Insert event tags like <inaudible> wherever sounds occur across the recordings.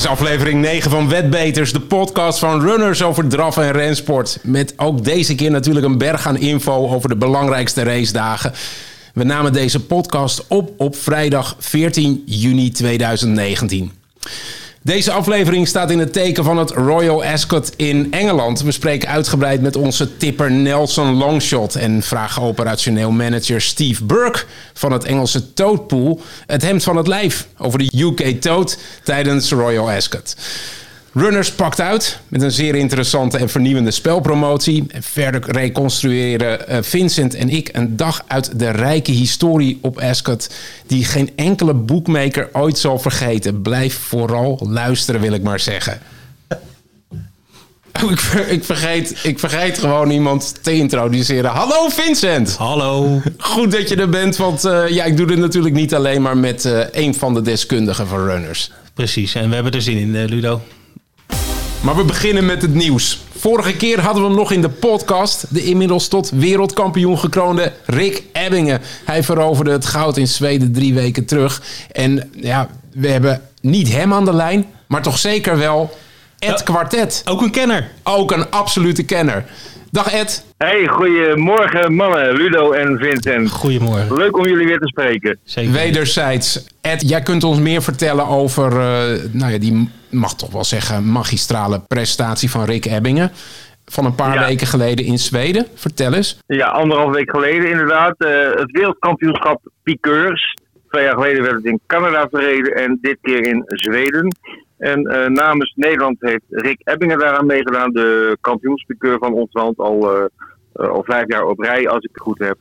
Is aflevering 9 van Wetbeters, de podcast van runners over draf en rensport. Met ook deze keer natuurlijk een berg aan info over de belangrijkste racedagen. We namen deze podcast op op vrijdag 14 juni 2019. Deze aflevering staat in het teken van het Royal Ascot in Engeland. We spreken uitgebreid met onze tipper Nelson Longshot en vragen operationeel manager Steve Burke van het Engelse Toadpool het hemd van het lijf over de UK Toad tijdens Royal Ascot. Runners pakt uit met een zeer interessante en vernieuwende spelpromotie. En verder reconstrueren eh, Vincent en ik een dag uit de rijke historie op Ascot... die geen enkele boekmaker ooit zal vergeten. Blijf vooral luisteren, wil ik maar zeggen. Oh, ik, ik, vergeet, ik vergeet gewoon iemand te introduceren. Hallo Vincent! Hallo. Goed dat je er bent, want eh, ja, ik doe dit natuurlijk niet alleen... maar met eh, een van de deskundigen van runners. Precies, en we hebben er zin in, Ludo. Maar we beginnen met het nieuws. Vorige keer hadden we hem nog in de podcast. De inmiddels tot wereldkampioen gekroonde Rick Ebbingen. Hij veroverde het goud in Zweden drie weken terug. En ja, we hebben niet hem aan de lijn, maar toch zeker wel Ed Ja. Kwartet. Ook een kenner. Ook een absolute kenner. Dag Ed. Hey, goedemorgen mannen, Ludo en Vincent. Goedemorgen. Leuk om jullie weer te spreken. Zeker. Wederzijds. Ed, jij kunt ons meer vertellen over, eh, nou ja, die mag toch wel zeggen, magistrale prestatie van Rick Ebbingen. Van een paar Ja. weken geleden in Zweden. Vertel eens. Ja, anderhalf week geleden inderdaad. eh, het wereldkampioenschap Piqueurs. Twee jaar geleden werd het in Canada verreden en dit keer in Zweden. En eh, namens Nederland heeft Rick Ebbingen daaraan meegedaan. De kampioenspiqueur van ons land al, eh, al vijf jaar op rij, als ik het goed heb.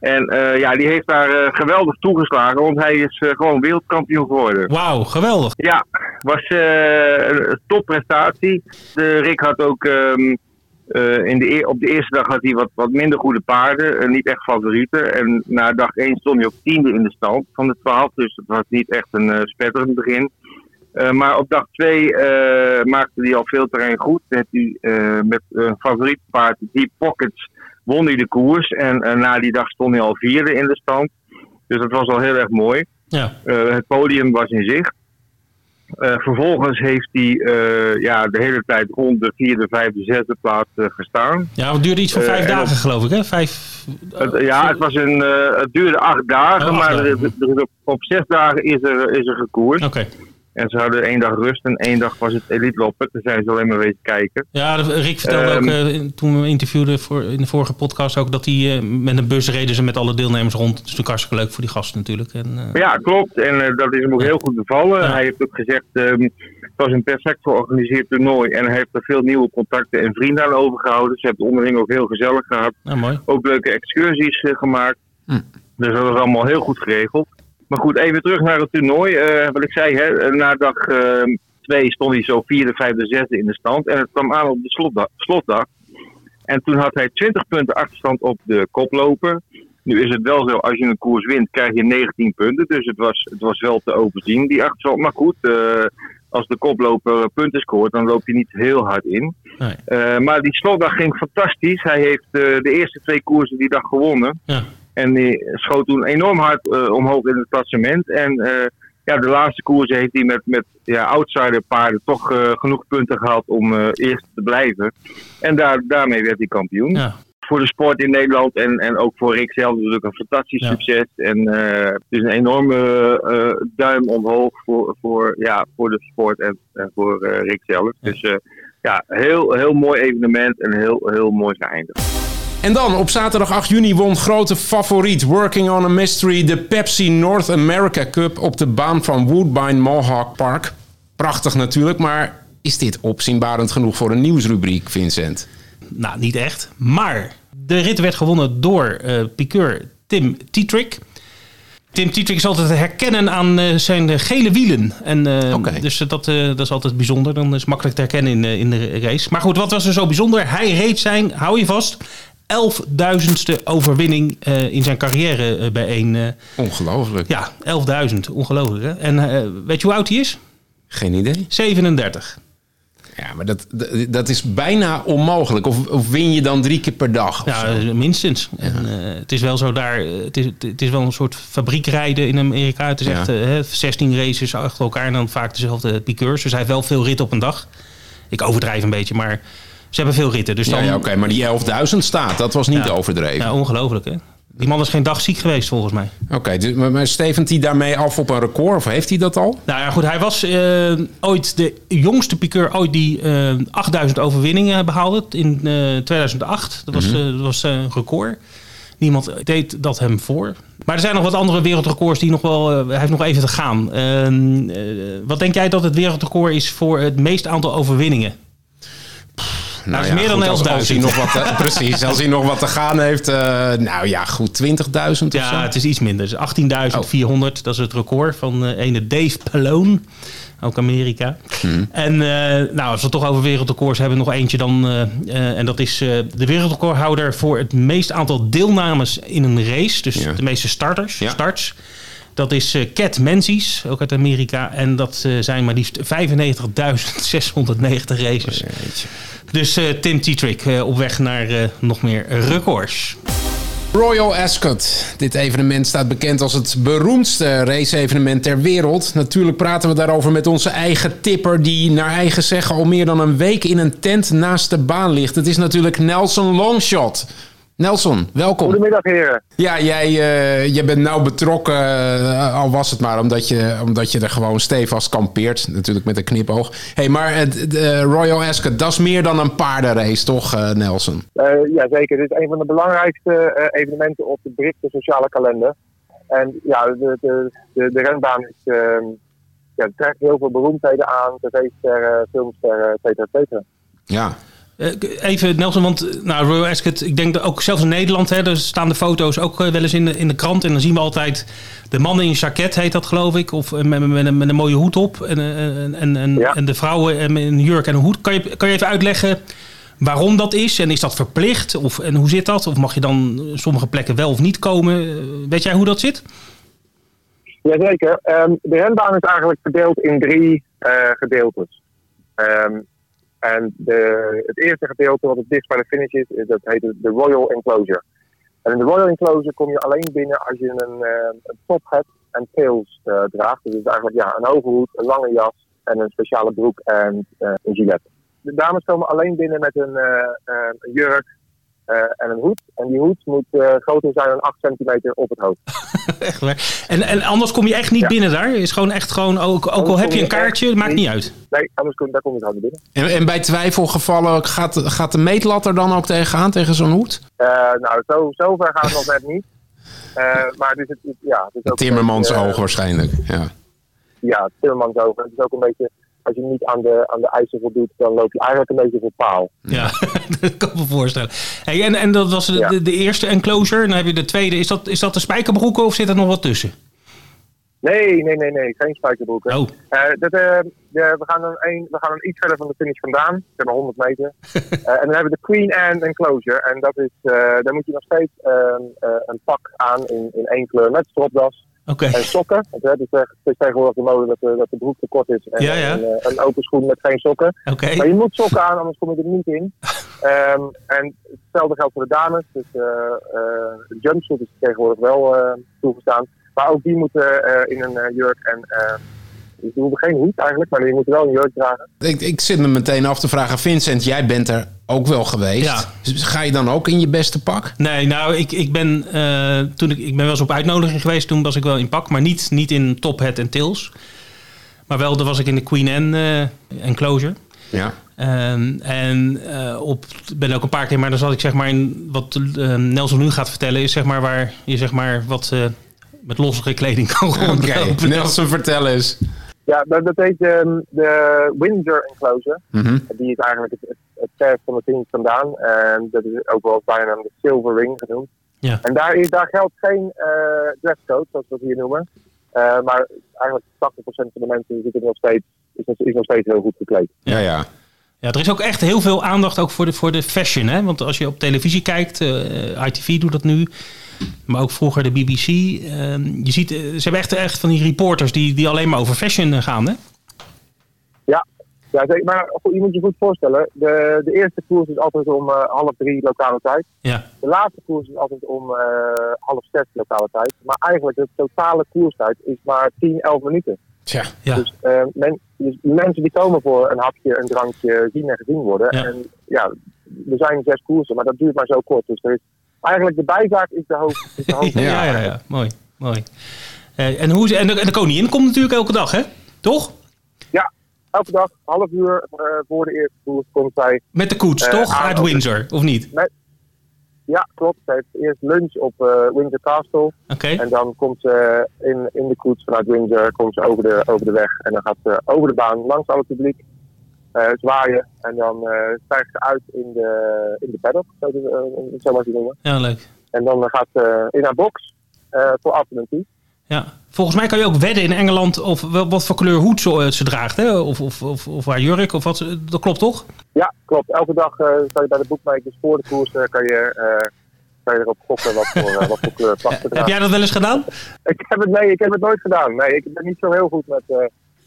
En eh, ja, die heeft daar eh, geweldig toegeslagen, want hij is eh, gewoon wereldkampioen geworden. Wauw, geweldig. Ja, was een topprestatie. De Rick had ook ehm, eh, in de, e- op de eerste dag had hij wat, wat minder goede paarden, niet echt favorieten. En na dag 1 stond hij op tiende in de stand van de 12, dus het was niet echt een spetterend begin. Maar op dag 2 maakte hij al veel terrein goed. Heeft hij, met een favoriet paard, Deep Pockets, won hij de koers. En na die dag stond hij al vierde in de stand. Dus dat was al heel erg mooi. Ja. Eh, het podium was in zicht. Eh, vervolgens heeft hij eh, ja, de hele tijd rond de vierde, vijfde, zesde plaats gestaan. Ja, het duurde iets van vijf en dagen, geloof ik, hè? Vijf... Het- ja, het, was een, het duurde acht dagen, Oh, acht maar dagen. er- er op, op zes dagen is er, is er gekoerd. Oké. En ze hadden één dag rust en één dag was het elite loppen. Daar zijn ze alleen maar wezen kijken. Ja, de- Rick vertelde Ehm. ook eh, in- toen we hem interviewden voor, in de vorige podcast ook dat hij eh, met een bus reden ze met alle deelnemers rond. Dat is natuurlijk hartstikke leuk voor die gasten natuurlijk. En, eh, ja, klopt. En eh, dat is hem ook heel goed bevallen. Ja. Hij heeft ook gezegd, ehm, het was een perfect georganiseerd toernooi. En hij heeft er veel nieuwe contacten en vrienden aan overgehouden. Ze hebben het onderling ook heel gezellig gehad. nou, mooi. ook leuke excursies eh, gemaakt. Hm. Dus dat was allemaal heel goed geregeld. Maar goed, even terug naar het toernooi. Eh, wat ik zei, hè, na dag eh, twee stond hij zo vierde, vijfde, zesde in de stand. En het kwam aan op de slotdag. slotdag. En toen had hij 20 punten achterstand op de koploper. Nu is het wel zo, als je een koers wint, krijg je 19 punten. Dus het was, het was wel te overzien, die achterstand. Maar goed, eh, als de koploper punten scoort, dan loop je niet heel hard in. Nee. Eh, maar die slotdag ging fantastisch. Hij heeft de eerste twee koersen die dag gewonnen. Ja. En die schoot toen enorm hard eh, omhoog in het klassement. En eh, ja, de laatste koers heeft hij met, met ja, outsider paarden toch eh, genoeg punten gehad om eerst te blijven. En daar, daarmee werd hij kampioen. Ja. Voor de sport in Nederland en, en ook voor Rick zelf natuurlijk een fantastisch Ja. succes. En dus een enorme duim omhoog voor, voor, ja, voor de sport en, en voor Rick zelf. Dus ja, heel, heel mooi evenement en heel, heel mooi geëindigd. En dan op zaterdag 8 juni won grote favoriet Working on a Mystery de Pepsi North America Cup op de baan van Woodbine Mohawk Park. Prachtig natuurlijk, maar is dit opzienbarend genoeg voor een nieuwsrubriek, Vincent? Nou, niet echt. Maar de rit werd gewonnen door eh piqueur Tim Tietrick. Tim Tietrick is altijd te herkennen aan eh, zijn eh, gele wielen. En, eh. Dus dat, eh, dat is altijd bijzonder. Dan is het makkelijk te herkennen in, in de race. Maar goed, wat was er zo bijzonder? Hij reed zijn, hou je vast, elfduizendste overwinning eh, in zijn carrière bij één. eh, Ongelooflijk. ja, 11.000. Ongelooflijk hè? En weet je hoe oud hij is? Geen idee. 37. Ja, maar dat, dat- is bijna onmogelijk. Of, of win je dan drie keer per dag? Ja, zo? minstens. En, het is wel zo daar, het is, het is wel een soort fabriekrijden in Amerika. Het is Ja. echt eh, hè, 16 races achter elkaar en dan vaak dezelfde piqueurs. Dus hij heeft wel veel ritten op een dag. Ik overdrijf een beetje, maar ze hebben veel ritten. Dus ja, dan, ja oké, maar die 11.000 staat, dat was niet Ja. overdreven. Ja, ongelooflijk hè. Die man is geen dag ziek geweest volgens mij. Oké, dus- maar, stevent hij daarmee af op een record? Of heeft hij dat al? Nou ja, goed, hij was eh, ooit de jongste piqueur ooit die eh 8000 overwinningen behaalde in eh, 2008. Dat was, Mhm. eh, dat was eh, een record. Niemand deed dat hem voor. Maar er zijn nog wat andere wereldrecords die nog wel... eh, hij heeft nog even te gaan. Ehm, eh, wat denk jij dat het wereldrecord is voor het meest aantal overwinningen? Nou is meer dan als, als hij 11.000. nog wat te- <laughs> Precies, als hij nog wat te gaan heeft. eh, nou ja, goed, 20.000 of zo. Ja, het is iets minder. Dus 18.400, dat is het record van eh, ene Dave Palone. Ook Amerika. En eh, nou, als we het toch over wereldrecords hebben, nog eentje dan. en dat is de wereldrecordhouder voor het meest aantal deelnames in een race. Dus Ja. de meeste starters, Ja. starts. Dat is eh Cat Menzies, ook uit Amerika. En dat eh, zijn maar liefst 95.690 races. Jeetje. Dus eh, Tim Tietrick eh, op weg naar eh, nog meer records. Royal Ascot. Dit evenement staat bekend als het beroemdste race-evenement ter wereld. Natuurlijk praten we daarover met onze eigen tipper... die naar eigen zeggen al meer dan een week in een tent naast de baan ligt. Het is natuurlijk Nelson Longshot. Nelson, welkom. Goedemiddag heren. Ja, jij, eh, jij bent nauw betrokken, eh, al was het maar omdat je, omdat je er gewoon stevast kampeert. Natuurlijk met een knipoog. hey, maar het, de Royal Ascot, dat is meer dan een paardenrace, toch eh, Nelson? Eh ja, zeker. Dit is een van de belangrijkste eh, evenementen op de Britse sociale kalender. En ja, de, de, de, de renbaan is, ehm, ja, trekt heel veel beroemdheden aan. TV-sterren, filmsterren, et cetera, et cetera. Ja, Eh, Even Nelson, want eh, nou, Royal Ascot, ik denk dat ook zelfs in Nederland, hè, er staan de foto's ook eh, wel eens in de, in de krant. En dan zien we altijd de mannen in jacket, heet dat geloof ik. Of eh, met, met, een, met een mooie hoed op. En, eh, en, en, en, Ja. en de vrouwen eh, met een jurk en een hoed. Kan je, kan je even uitleggen waarom dat is? En is dat verplicht? Of, en hoe zit dat? Of mag je dan sommige plekken wel of niet komen? Eh, Weet jij hoe dat zit? Jazeker. Ehm de renbaan is eigenlijk verdeeld in drie eh, gedeeltes. Ehm, en de, het eerste gedeelte, wat het dichtst bij de finish is, dat heet de Royal Enclosure. En in de Royal Enclosure kom je alleen binnen als je een, eh, een top hebt en tails eh, draagt. Dus eigenlijk ja, een hoge hoed, een lange jas en een speciale broek en eh, een gilet. De dames komen alleen binnen met een, een jurk en een hoed. En die hoed moet eh, groter zijn dan 8 centimeter op het hoofd. <laughs> Echt waar. En, en anders kom je echt niet Ja. binnen daar? Is gewoon echt gewoon, ook, ook al heb je een kaartje, maakt niet- niet uit. Nee, anders kom, daar kom je gewoon niet binnen. en, en bij twijfelgevallen gaat, gaat de meetlat er dan ook tegenaan, tegen zo'n hoed? Eh, nou, zo, zo ver gaat het nog net niet. Eh, maar is, het, ja, het is ook Timmermans oog waarschijnlijk, ja. eh, ja, Timmermans oog. Het is ook een beetje, als je niet aan de, aan de eisen voldoet, dan loop je eigenlijk een beetje voor paal. Ja, <laughs> dat kan ik me voorstellen. Hey, en, en dat was de, Ja. de, de eerste enclosure. Dan heb je de tweede. Is dat, is dat de spijkerbroeken of zit er nog wat tussen? Nee, nee, nee, nee, geen spijkerbroeken. Oh, Eh, dat, eh, de- we, gaan dan een, we gaan dan iets verder van de finish vandaan, zeg maar 100 meter. <laughs> Eh, en dan hebben we de Queen Anne Enclosure. En dat is, daar moet je nog steeds ehm, eh, een pak aan in, in één kleur met stropdas. Oké. En sokken. Het, is, eh, het is tegenwoordig de mode dat de, dat de broek te kort is. En Ja, ja. Een, eh, een open schoen met geen sokken. Maar je moet sokken aan, anders kom je er niet in. <laughs> Ehm, en hetzelfde geldt voor de dames. Dus eh eh, de jumpsuit is tegenwoordig wel eh, toegestaan. Maar ook die moeten eh, in een eh, jurk en... die hoeven geen hoed eigenlijk, maar die moeten wel een jurk dragen. Ik, ik zit me meteen af te vragen, Vincent, jij bent er ook wel geweest. Ja. Dus Ga je dan ook in je beste pak? Nee, nou, ik, ik ben eh, toen ik, ik ben wel eens op uitnodiging geweest. Toen was ik wel in pak, maar niet, niet in top hat en tails. Maar wel, daar was ik in de Queen Anne eh, enclosure. Ja. Ehm, en eh, op ben ook een paar keer, maar dan zat ik zeg maar in wat eh, Nelson nu gaat vertellen, is zeg maar waar je zeg maar wat eh, met lossere kleding kan Oké, rondlopen. Nelson, vertel eens. Ja, dat, dat heet ehm, de Windsor Enclosure. Mhm. Die is eigenlijk het, het, het verst van de finish vandaan. En dat is ook wel bijna de Silver Ring genoemd. Ja. En daar, is, daar geldt geen eh, dresscode, zoals we het hier noemen. Eh, maar eigenlijk 80% van de mensen zitten nog steeds, is, nog- is nog steeds heel goed gekleed. Ja, ja. Ja, er is ook echt heel veel aandacht ook voor de, voor de fashion. Hè? Want als je op televisie kijkt, eh, ITV doet dat nu, maar ook vroeger de BBC. ehm, je ziet, eh, ze hebben echt, echt van die reporters die, die alleen maar over fashion eh, gaan. Hè? Ja, Ja, zeker. Maar goed, je moet je goed voorstellen. De, de eerste koers is altijd om eh, half drie lokale tijd. Ja. De laatste koers is altijd om eh, half zes lokale tijd. Maar eigenlijk de totale koerstijd is maar 10, 11 minuten. Tja, Ja. Dus, eh, men, dus mensen die komen voor een hapje, een drankje, zien en gezien worden. Ja. En ja, er zijn zes koersen, maar dat duurt maar zo kort. Dus er is, eigenlijk de bijzaak is de hoofd. Is de <laughs> hoofd Ja, ja, ja, Mooi, mooi. Eh, en, hoe, en, de, en de koningin komt natuurlijk elke dag, hè? Toch? Ja, elke dag, half uur eh, voor de eerste koers komt zij. Met de koets, Eh, toch? Uit Windsor, of niet? Ja, klopt. Ze heeft eerst lunch op Windsor Castle. Oké. En dan komt ze in, in de koets vanuit Windsor komt ze over, de, over de weg. En dan gaat ze over de baan langs al het publiek zwaaien. En dan eh, stijgt ze uit in de, in de paddock, zo, uh, zo maar te noemen. Ja, leuk. En dan gaat ze in haar box eh, voor alternatief. Ja. Volgens mij kan je ook wedden in Engeland of wat voor kleur hoed ze, eh, ze draagt, hè? Of, of, of, of haar jurk, of wat. Dat klopt toch? Ja, klopt. Elke dag eh, kan je bij de boekmakers voor de koers eh, kan je, eh, kan je erop gokken wat voor, eh, wat voor kleur vlag <laughs> ze Heb jij dat wel eens gedaan? Ik heb het, nee, ik heb het nooit gedaan. Nee, ik ben niet zo heel goed met, eh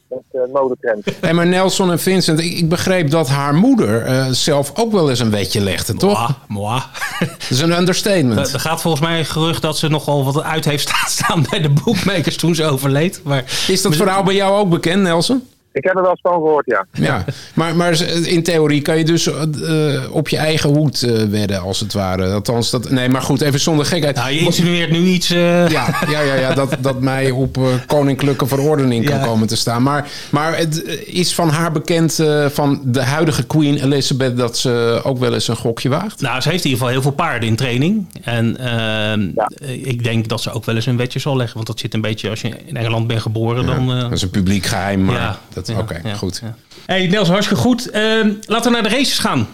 met eh, modetrends. <laughs> Hey, maar Nelson en Vincent, ik, ik begreep dat haar moeder eh, zelf ook wel eens een wetje legde, toch? Mwah. Dat is een understatement. Er gaat volgens mij een gerucht dat ze nogal wat uit heeft staan- <laughs> staan bij de boekmakers toen ze overleed. Maar Is dat verhaal bij jou ook bekend, Nelson? Ik heb er wel eens van gehoord, ja. Ja, maar, maar in theorie kan je dus eh, op je eigen hoed eh, wedden, als het ware. Althans, dat, nee, maar goed, even zonder gekheid. nou, je insinueert nu iets. eh, Ja, ja, ja, ja dat, dat mij op eh, koninklijke verordening kan Ja. komen te staan. Maar, maar het eh, is van haar bekend, eh, van de huidige Queen Elizabeth, dat ze ook wel eens een gokje waagt? Nou, ze heeft in ieder geval heel veel paarden in training. En ehm, Ja. ik denk dat ze ook wel eens een wetje zal leggen. Want dat zit een beetje, als je in Engeland bent geboren, dan... eh, dat is een publiek geheim, maar ja, oké, ja, goed. ja. Hey Nels, hartstikke goed. Ehm, laten we naar de races gaan.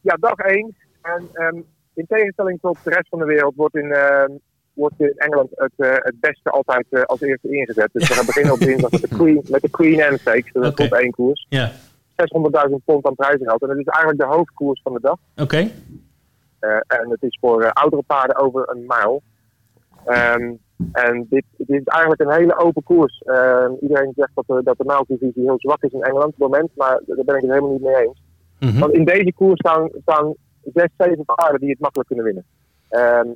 Ja, dag 1. En ehm, in tegenstelling tot de rest van de wereld wordt in, ehm, wordt in Engeland het, eh, het beste altijd eh, als eerste ingezet. Dus we gaan beginnen op dinsdag met de Queen, met de Queen Anne Stakes. Dat is een top 1 koers. Ja, 600.000 pond aan prijzengeld. En dat is eigenlijk de hoofdkoers van de dag. oké. Eh, en het is voor oudere paarden over een mijl. Ehm, en dit, dit is eigenlijk een hele open koers. Ehm, iedereen zegt dat de, dat de heel zwak is in Engeland op het moment, maar daar ben ik het helemaal niet mee eens. Mhm. Want in deze koers staan, staan zes, zeven paarden die het makkelijk kunnen winnen. Ehm,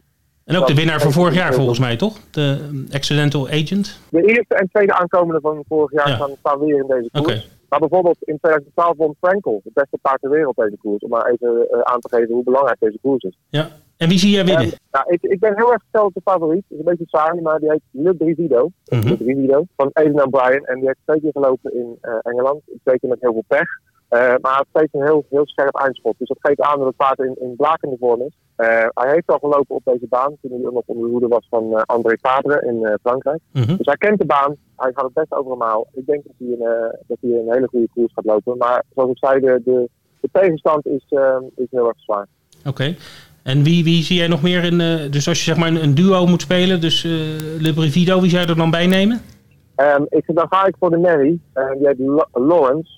En ook de winnaar van vorig jaar volgens mij, toch? De um, Accidental Agent. de eerste en tweede aankomende van vorig jaar Ja. staan, staan weer in deze koers. Maar bijvoorbeeld in 2012 won Frankel, het beste paard ter wereld deze koers. Om maar even eh, aan te geven hoe belangrijk deze koers is. Ja. En wie zie jij winnen? En, nou, ik, ik ben heel erg gesteld op de favoriet. Het is een beetje saai, maar die heet Le Brivido. Mhm. Le Brivido van O'Brien. En die heeft twee keer gelopen in eh, Engeland. Twee keer met heel veel pech. Eh, maar heeft steeds een heel, heel scherp eindschot. Dus dat geeft aan dat het paard in, in blakende vorm is. Eh, hij heeft al gelopen op deze baan toen hij nog onder de hoede was van eh, André Fabre in Frankrijk. Mhm. Dus hij kent de baan. Hij gaat het best over een maal. Ik denk dat hij een, dat hij een hele goede koers gaat lopen. Maar zoals ik zei, de, de, de tegenstand is, is heel erg zwaar. Oké. En wie, wie zie jij nog meer in... dus als je zeg maar een, een duo moet spelen, dus Le Brivido, wie zou je er dan bij nemen? Ehm, ik, dan ga ik voor de Mary. Eh, die heet Lo- Lawrence.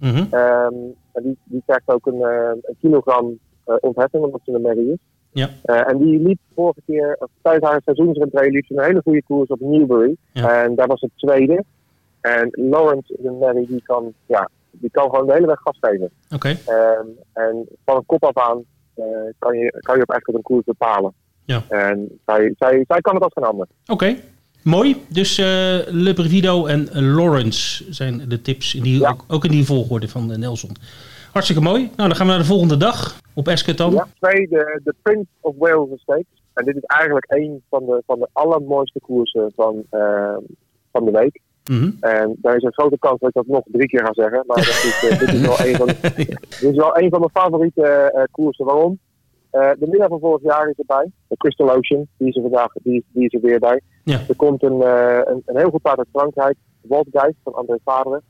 Mhm. Ehm, en die, die krijgt ook een, eh, een kilogram eh, ontheffing, omdat ze een Mary is. Ja. Eh, en die liep vorige keer, tijdens haar seizoensrentree, liep ze een hele goede koers op Newbury. Ja. En daar was het tweede. En Lawrence is een Mary die kan, ja, die kan gewoon de hele weg gas geven. Oké. Ehm, en van een kop af aan kan, je, kan je op echt een koers bepalen. Ja. En zij, zij, zij kan het als geen ander. Oké. Mooi. Dus eh Le Brivido en Lawrence zijn de tips. In die, Ja. ook, ook in die volgorde van eh, Nelson. Hartstikke mooi. Nou, dan gaan we naar de volgende dag op Ascot dan. Ja, twee, de, de Prince of Wales Stakes. En dit is eigenlijk een van de, van de allermooiste koersen van, eh, van de week. Mhm. En daar is een grote kans dat ik dat nog drie keer ga zeggen. Maar dat is, dit, is wel <laughs> een van, dit is wel een van mijn favoriete koersen. Waarom? Eh, de winnaar van vorig jaar is erbij. De Crystal Ocean. Die is er vandaag die, die is er weer bij. Ja. Er komt een, eh, een, een heel goed paard uit Frankrijk. Waldgeist van André Favre.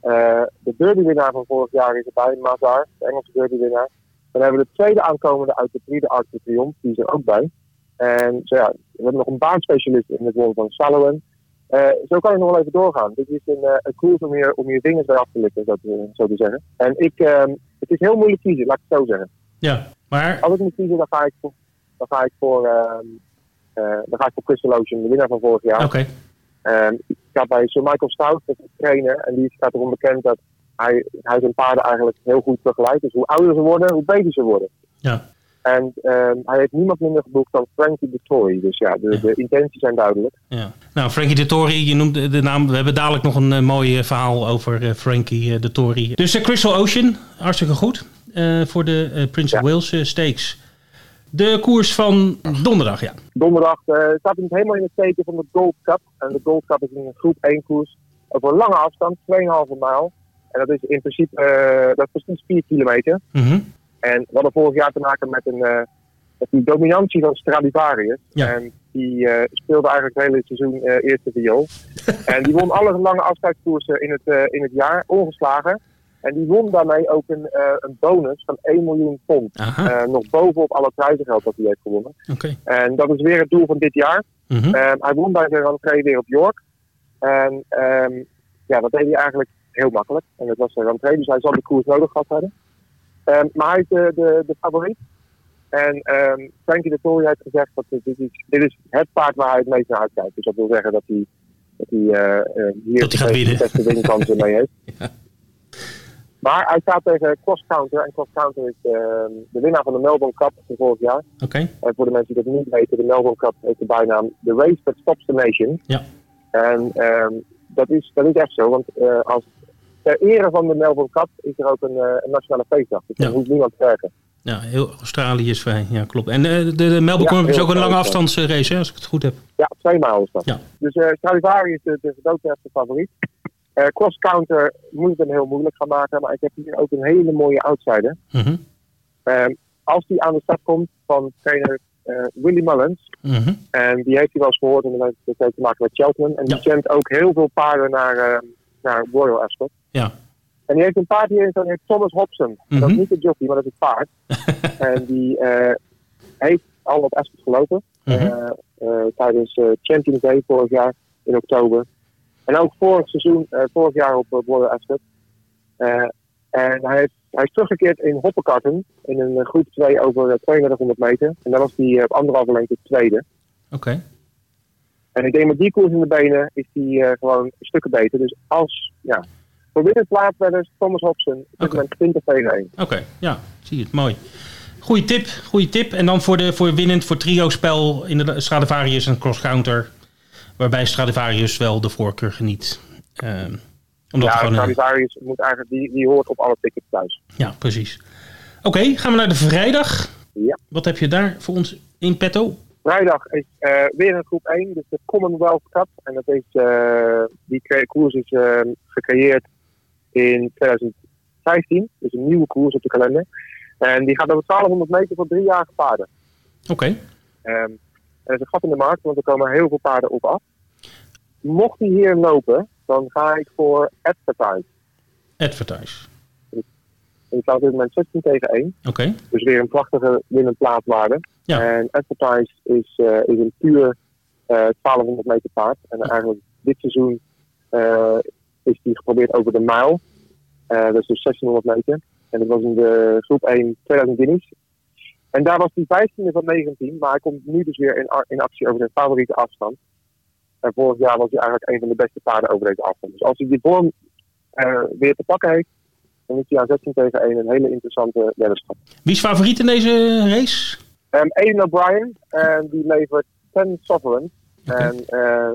Eh, de derby-winnaar van vorig jaar is erbij. Mazar, de Engelse derby-winnaar. Dan hebben we de tweede aankomende uit de Prix de Arc de Triomphe. Die is er ook bij. En zo ja, we hebben nog een baanspecialist in het rol van Saloen. Eh, zo kan ik nog wel even doorgaan. Dit is een, eh, een koers om je, om je vingers bij af te likken, zo te, zo te zeggen. En ik, ehm, het is heel moeilijk kiezen, laat ik het zo zeggen. Ja, maar Als ik moet kiezen, dan ga ik voor, dan ga ik voor, ehm, eh, dan ga ik voor de winnaar van vorig jaar. oké. Ehm, ik ga bij Sir Michael Stout, dat is trainer, en die staat erom bekend dat hij, hij zijn paarden eigenlijk heel goed begeleidt. Dus hoe ouder ze worden, hoe beter ze worden. Ja. En ehm, hij heeft niemand minder geboekt dan Frankie de Tory. Dus ja, de, de intenties zijn duidelijk. Ja. Nou, Frankie de Tory, je noemt de naam. We hebben dadelijk nog een eh, mooi eh, verhaal over Frankie de Tory. Dus Crystal Ocean, hartstikke goed. Eh, voor de eh, Prince of. Wales eh, Stakes. De koers van donderdag, ja. Donderdag staat hij helemaal in het teken van de Gold Cup. En de Gold Cup is een groep 1 koers over een lange afstand, 2,5 mijl. En dat is in principe dat is precies 4 kilometer. Mhm. En we hadden vorig jaar te maken met, een, eh, met die dominantie van Stradivarius. Ja. En die speelde eigenlijk het hele seizoen eerste viool. <laughs> en die won alle lange afscheidskoersen in het, in het jaar, ongeslagen. En die won daarmee ook een, eh, een bonus van 1 miljoen pond. Eh, nog bovenop alle prijzengeld dat hij heeft gewonnen. oké. En dat is weer het doel van dit jaar. Mhm. Ehm, hij won bij de rentree weer op York. En ehm, ja, dat deed hij eigenlijk heel makkelijk. En dat was de rentree, dus hij zal de koers nodig gehad hebben. Ehm, maar hij is de, de, de favoriet. En ehm Frankie de Tory heeft gezegd dat dit is, dit is het paard waar hij het meest naar uitkijkt. Dus dat wil zeggen dat hij, dat hij eh, hier Dat hij gaat de beste winkansen mee heeft. <laughs> Maar hij staat tegen Cross Counter. En Cross Counter is ehm, de winnaar van de Melbourne Cup van vorig jaar. Oké. En voor de mensen die dat niet weten, de Melbourne Cup heeft de bijnaam The Race That Stops the Nation. Ja. En ehm, dat, is, dat is echt zo, want eh, als, ter ere van de Melbourne Cup is er ook een, eh, een nationale feestdag. Dus Ja. hoeft niemand werken. Ja, heel Australië is vrij. Ja, klopt. En eh, de, de Melbourne Ja, Cup is ook een lange afstandsrace, hè, als ik het goed heb. Ja, twee maal is dat. Ja. Dus eh Stradivari is de, de gedoodverfde favoriet. Eh cross counter moet het hem heel moeilijk gaan maken, maar ik heb hier ook een hele mooie outsider. Mhm. Ehm, als die aan de start komt van trainer eh Willy Mullins, Mhm. En die heeft hij wel eens gehoord en dat heeft- dat te maken met Cheltenham. En die kent ook heel veel paarden naar, eh, naar Royal Ascot. Ja. En die heeft een paard staan, die heet Thomas Hobson. Dat is Mhm. niet de jockey, maar dat is het paard. <laughs> en die eh, heeft al op Ascot gelopen. Tijdens Champions Day vorig jaar in oktober. En ook vorig seizoen, eh, vorig jaar op eh, Royal Ascot. Eh, en hij, hij is teruggekeerd in Hoppekarten in een eh, groep 2 over eh, 3200 meter. En dan was hij eh, op anderhalve lengte tweede. Oké. En ik denk met die koers in de benen is hij eh, gewoon stukken beter. Dus als, ja, plaats werd Thomas Hobson, Oké. moment 20 tegen 1. Oké, ja, zie je het. Mooi. Goeie tip, goeie tip. En dan voor, de, voor winnend voor trio-spel in de Stradivarius en cross-counter. Waarbij Stradivarius wel de voorkeur geniet. Ehm, omdat Ja, een- Stradivarius moet eigenlijk, die, die hoort op alle tickets thuis. ja, precies. Oké, gaan we naar de vrijdag. Ja. Wat heb je daar voor ons in petto? Vrijdag is eh, weer een groep 1, dus de Commonwealth Cup. En dat is, eh, die koers is eh, gecreëerd in 2015. Dus een nieuwe koers op de kalender. En die gaat over 1200 meter voor driejarige paarden. Oké. Ehm, er is een gat in de markt, want er komen heel veel paarden op af. Mocht hij hier lopen, dan ga ik voor Advertise. Advertise. En die staat op dit moment 16 tegen 1. Oké. Dus weer een prachtige winnend plaatswaarde. Ja. En Advertise is, eh, is een puur eh 1200 meter paard. En eigenlijk dit seizoen eh, is die geprobeerd over de mijl. Eh, dat is dus 1600 meter. En dat was in de groep 1 2000 guineas. En daar was hij 15e van 19. Maar hij komt nu dus weer in, actie over zijn favoriete afstand. En vorig jaar was hij eigenlijk een van de beste paarden over deze afstand. Dus als hij die vorm eh, weer te pakken heeft, dan is hij aan 16 tegen 1 een hele interessante weddenschap. Wie is favoriet in deze race? Um, Aiden O'Brien, en die levert 10 Sovereign. En eh,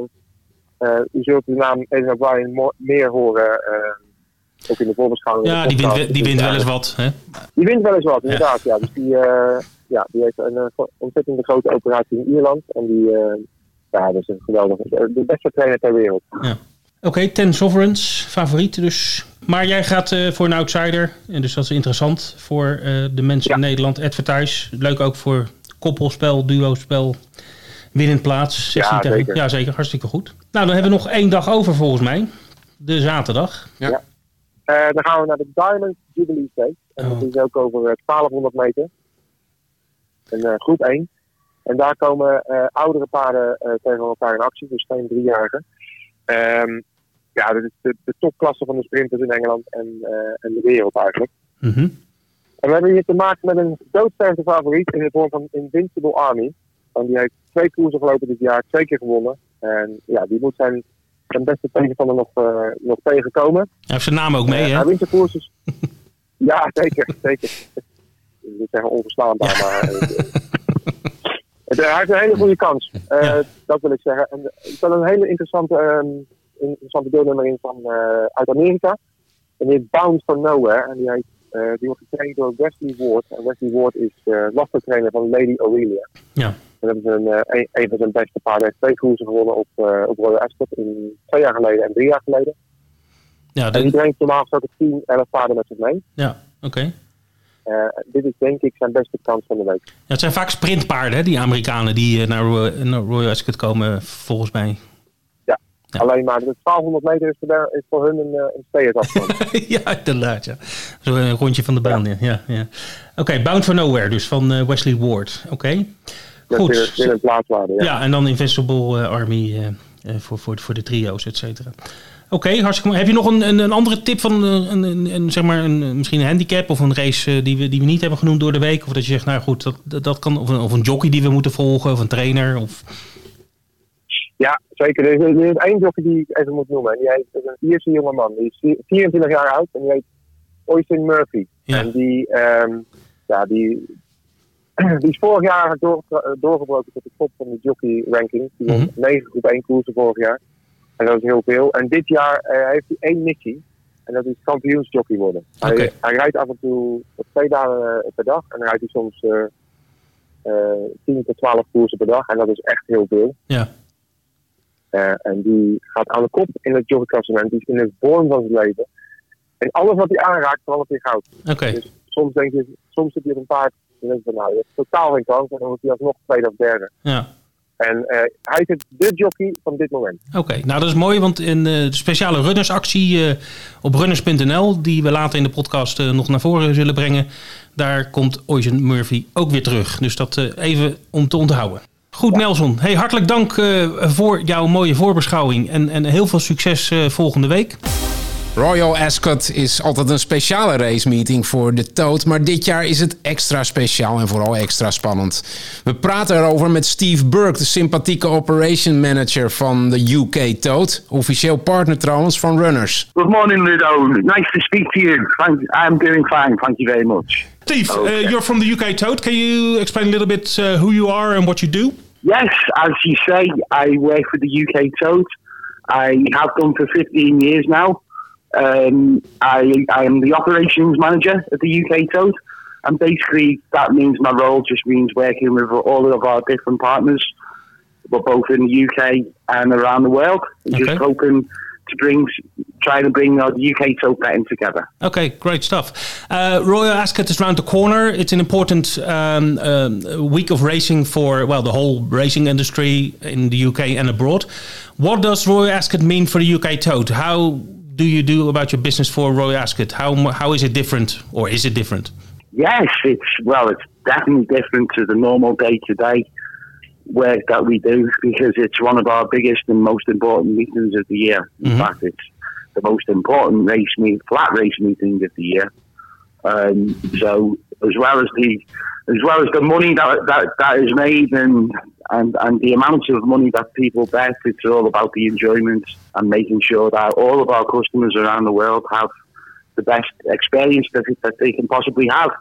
eh, u zult de naam Aiden O'Brien meer horen, eh, ook in de voorbeschouwing. Ja, die wint, die wint wel eens wat. Hè? Die wint wel eens wat, inderdaad. Ja. Dus die, eh, ja, die heeft een eh, ontzettend grote operatie in Ierland. En die, eh, ja, dat is een geweldige, de beste trainer ter wereld. Oké, Ten Sovereigns, favoriet dus. Maar jij gaat eh, voor een outsider. En dus dat is interessant voor eh, de mensen Ja. in Nederland. Advertise. Leuk ook voor koppelspel, duo-spel. Winnend plaats. 16 Ja, tegen- zeker. Ja, zeker. Hartstikke goed. Nou, dan hebben we nog één dag over volgens mij. De zaterdag. Eh, dan gaan we naar de Diamond Jubilee Stakes. En Oh. dat is ook over eh, 1200 meter. Een eh, groep 1. En daar komen eh, oudere paarden eh, tegen elkaar in actie, dus geen driejarigen. Ehm ja, dat is de, de topklasse van de sprinters in Engeland en, eh, en de wereld eigenlijk. Mhm. En we hebben hier te maken met een doodstervende favoriet in de vorm van Invincible Army. Want die heeft twee koersen gelopen dit jaar, twee keer gewonnen. En ja, die moet zijn zijn beste tegenstander nog, uh, nog tegenkomen. Hij heeft zijn naam ook mee, hè? Hij wint de koers dus... <laughs> ja, zeker, zeker. Ik zeggen onverslaanbaar, maar... <laughs> hij heeft een hele goede kans. Dat wil ik zeggen. En er staat een hele interessante, um, interessante deelnemer in van, uit Amerika. En die heet Bound for Nowhere. En die, heet, die wordt getraind door Wesley Ward. En Wesley Ward is uh, trainer van Lady Aurelia. Ja. En dat is een, een, een, van zijn beste paarden. Twee koersen gewonnen op, uh, op Royal Ascot in twee jaar geleden en drie jaar geleden. Ja, En die brengt normaal gesproken 10, 11 paarden met zich mee. Ja, oké. Uh, dit is denk ik zijn beste kans van de week. Ja, het zijn vaak sprintpaarden, hè, die Amerikanen die naar, naar Royal Ascot komen, volgens mij. Ja, alleen maar de 1200 meter is voor, is voor hun een, een afstand. <laughs> ja, inderdaad. Ja. Zo een rondje van de baan. Ja. ja, ja. Oké, okay, Bound for Nowhere dus van Wesley Ward. Oké. Okay. Goed. In een plaatswaarde, ja. ja. en dan Invincible uh, Army uh, voor, voor, voor de trio's, et cetera. Oké, okay, hartstikke mooi. Heb je nog een, een, een andere tip van een, een, een, zeg maar een, misschien een handicap of een race die, we, die we niet hebben genoemd door de week? Of dat je zegt, nou goed, dat, dat kan. Of een, of een jockey die we moeten volgen, of een trainer? Of... Ja, zeker. Er is, er is één jockey die ik even moet noemen. Die heet, is een Ierse jonge man. Die is 24 jaar oud en die heet Oyster Murphy. Ja. En die, um, ja, die, <clears throat> die is vorig jaar door, eh, doorgebroken tot de top van de jockey ranking. Die won mm -hmm. 9 groep 1 koersen vorig jaar. En dat is heel veel. En dit jaar uh, heeft hij één missie. En dat is kampioensjockey worden. Okay. Hij, hij, rijdt af en toe twee dagen uh, per dag. En dan rijdt hij soms uh, 10 tot 12 koersen per dag. En dat is echt heel veel. Ja. en die gaat aan de kop in het jockeyklassement. Die is in de vorm van zijn leven. En alles wat hij aanraakt, verandert in goud. Okay. Dus soms denk je, soms zit hij op een paard dan denk ik van, nou, je hebt totaal geen kans. En dan wordt hij alsnog tweede of derde. Ja. En uh, hij is de jockey van dit moment. Oké, nou dat is mooi, want in de speciale runnersactie uh, op runners.nl, die we later in de podcast nog naar voren zullen brengen, daar komt Oizen Murphy ook weer terug. Dus dat even om te onthouden. Goed, ja. Nelson. Hey, hartelijk dank voor jouw mooie voorbeschouwing en, en heel veel succes volgende week. Royal Ascot is altijd een speciale racemeeting voor de Toad, maar dit jaar is het extra speciaal en vooral extra spannend. We praten erover met Steve Burke, de sympathieke operation manager van de UK Toad, officieel partner trouwens van Runners. Good morning Ludo, nice to speak to you. I'm doing fine, thank you very much. Steve, uh, okay. uh, you're from the UK Toad. Can you explain a little bit uh, who you are and what you do? Yes, as you say, I work for the UK Toad. I have done for 15 years now. Um, I, I am the operations manager at the UK Toad, and basically that means my role just means working with all of our different partners, but both in the UK and around the world, okay. just hoping to bring, trying to bring the UK Toad betting together. Okay, great stuff. Uh, Royal Ascot is around the corner. It's an important um, uh, week of racing for well the whole racing industry in the UK and abroad. What does Royal Ascot mean for the UK Toad? How do you do about your business for Roy Ascot? How how is it different, or is it different? Yes, it's well, it's definitely different to the normal day to day work that we do because it's one of our biggest and most important meetings of the year. In mm-hmm. fact, it's the most important race meet, flat race meeting of the year. Um, so as well as the as well as the money that that, that is made and and and the amount of money that people bet, it's all about the enjoyment and making sure that all of our customers around the world have the best experience that, that they can possibly have.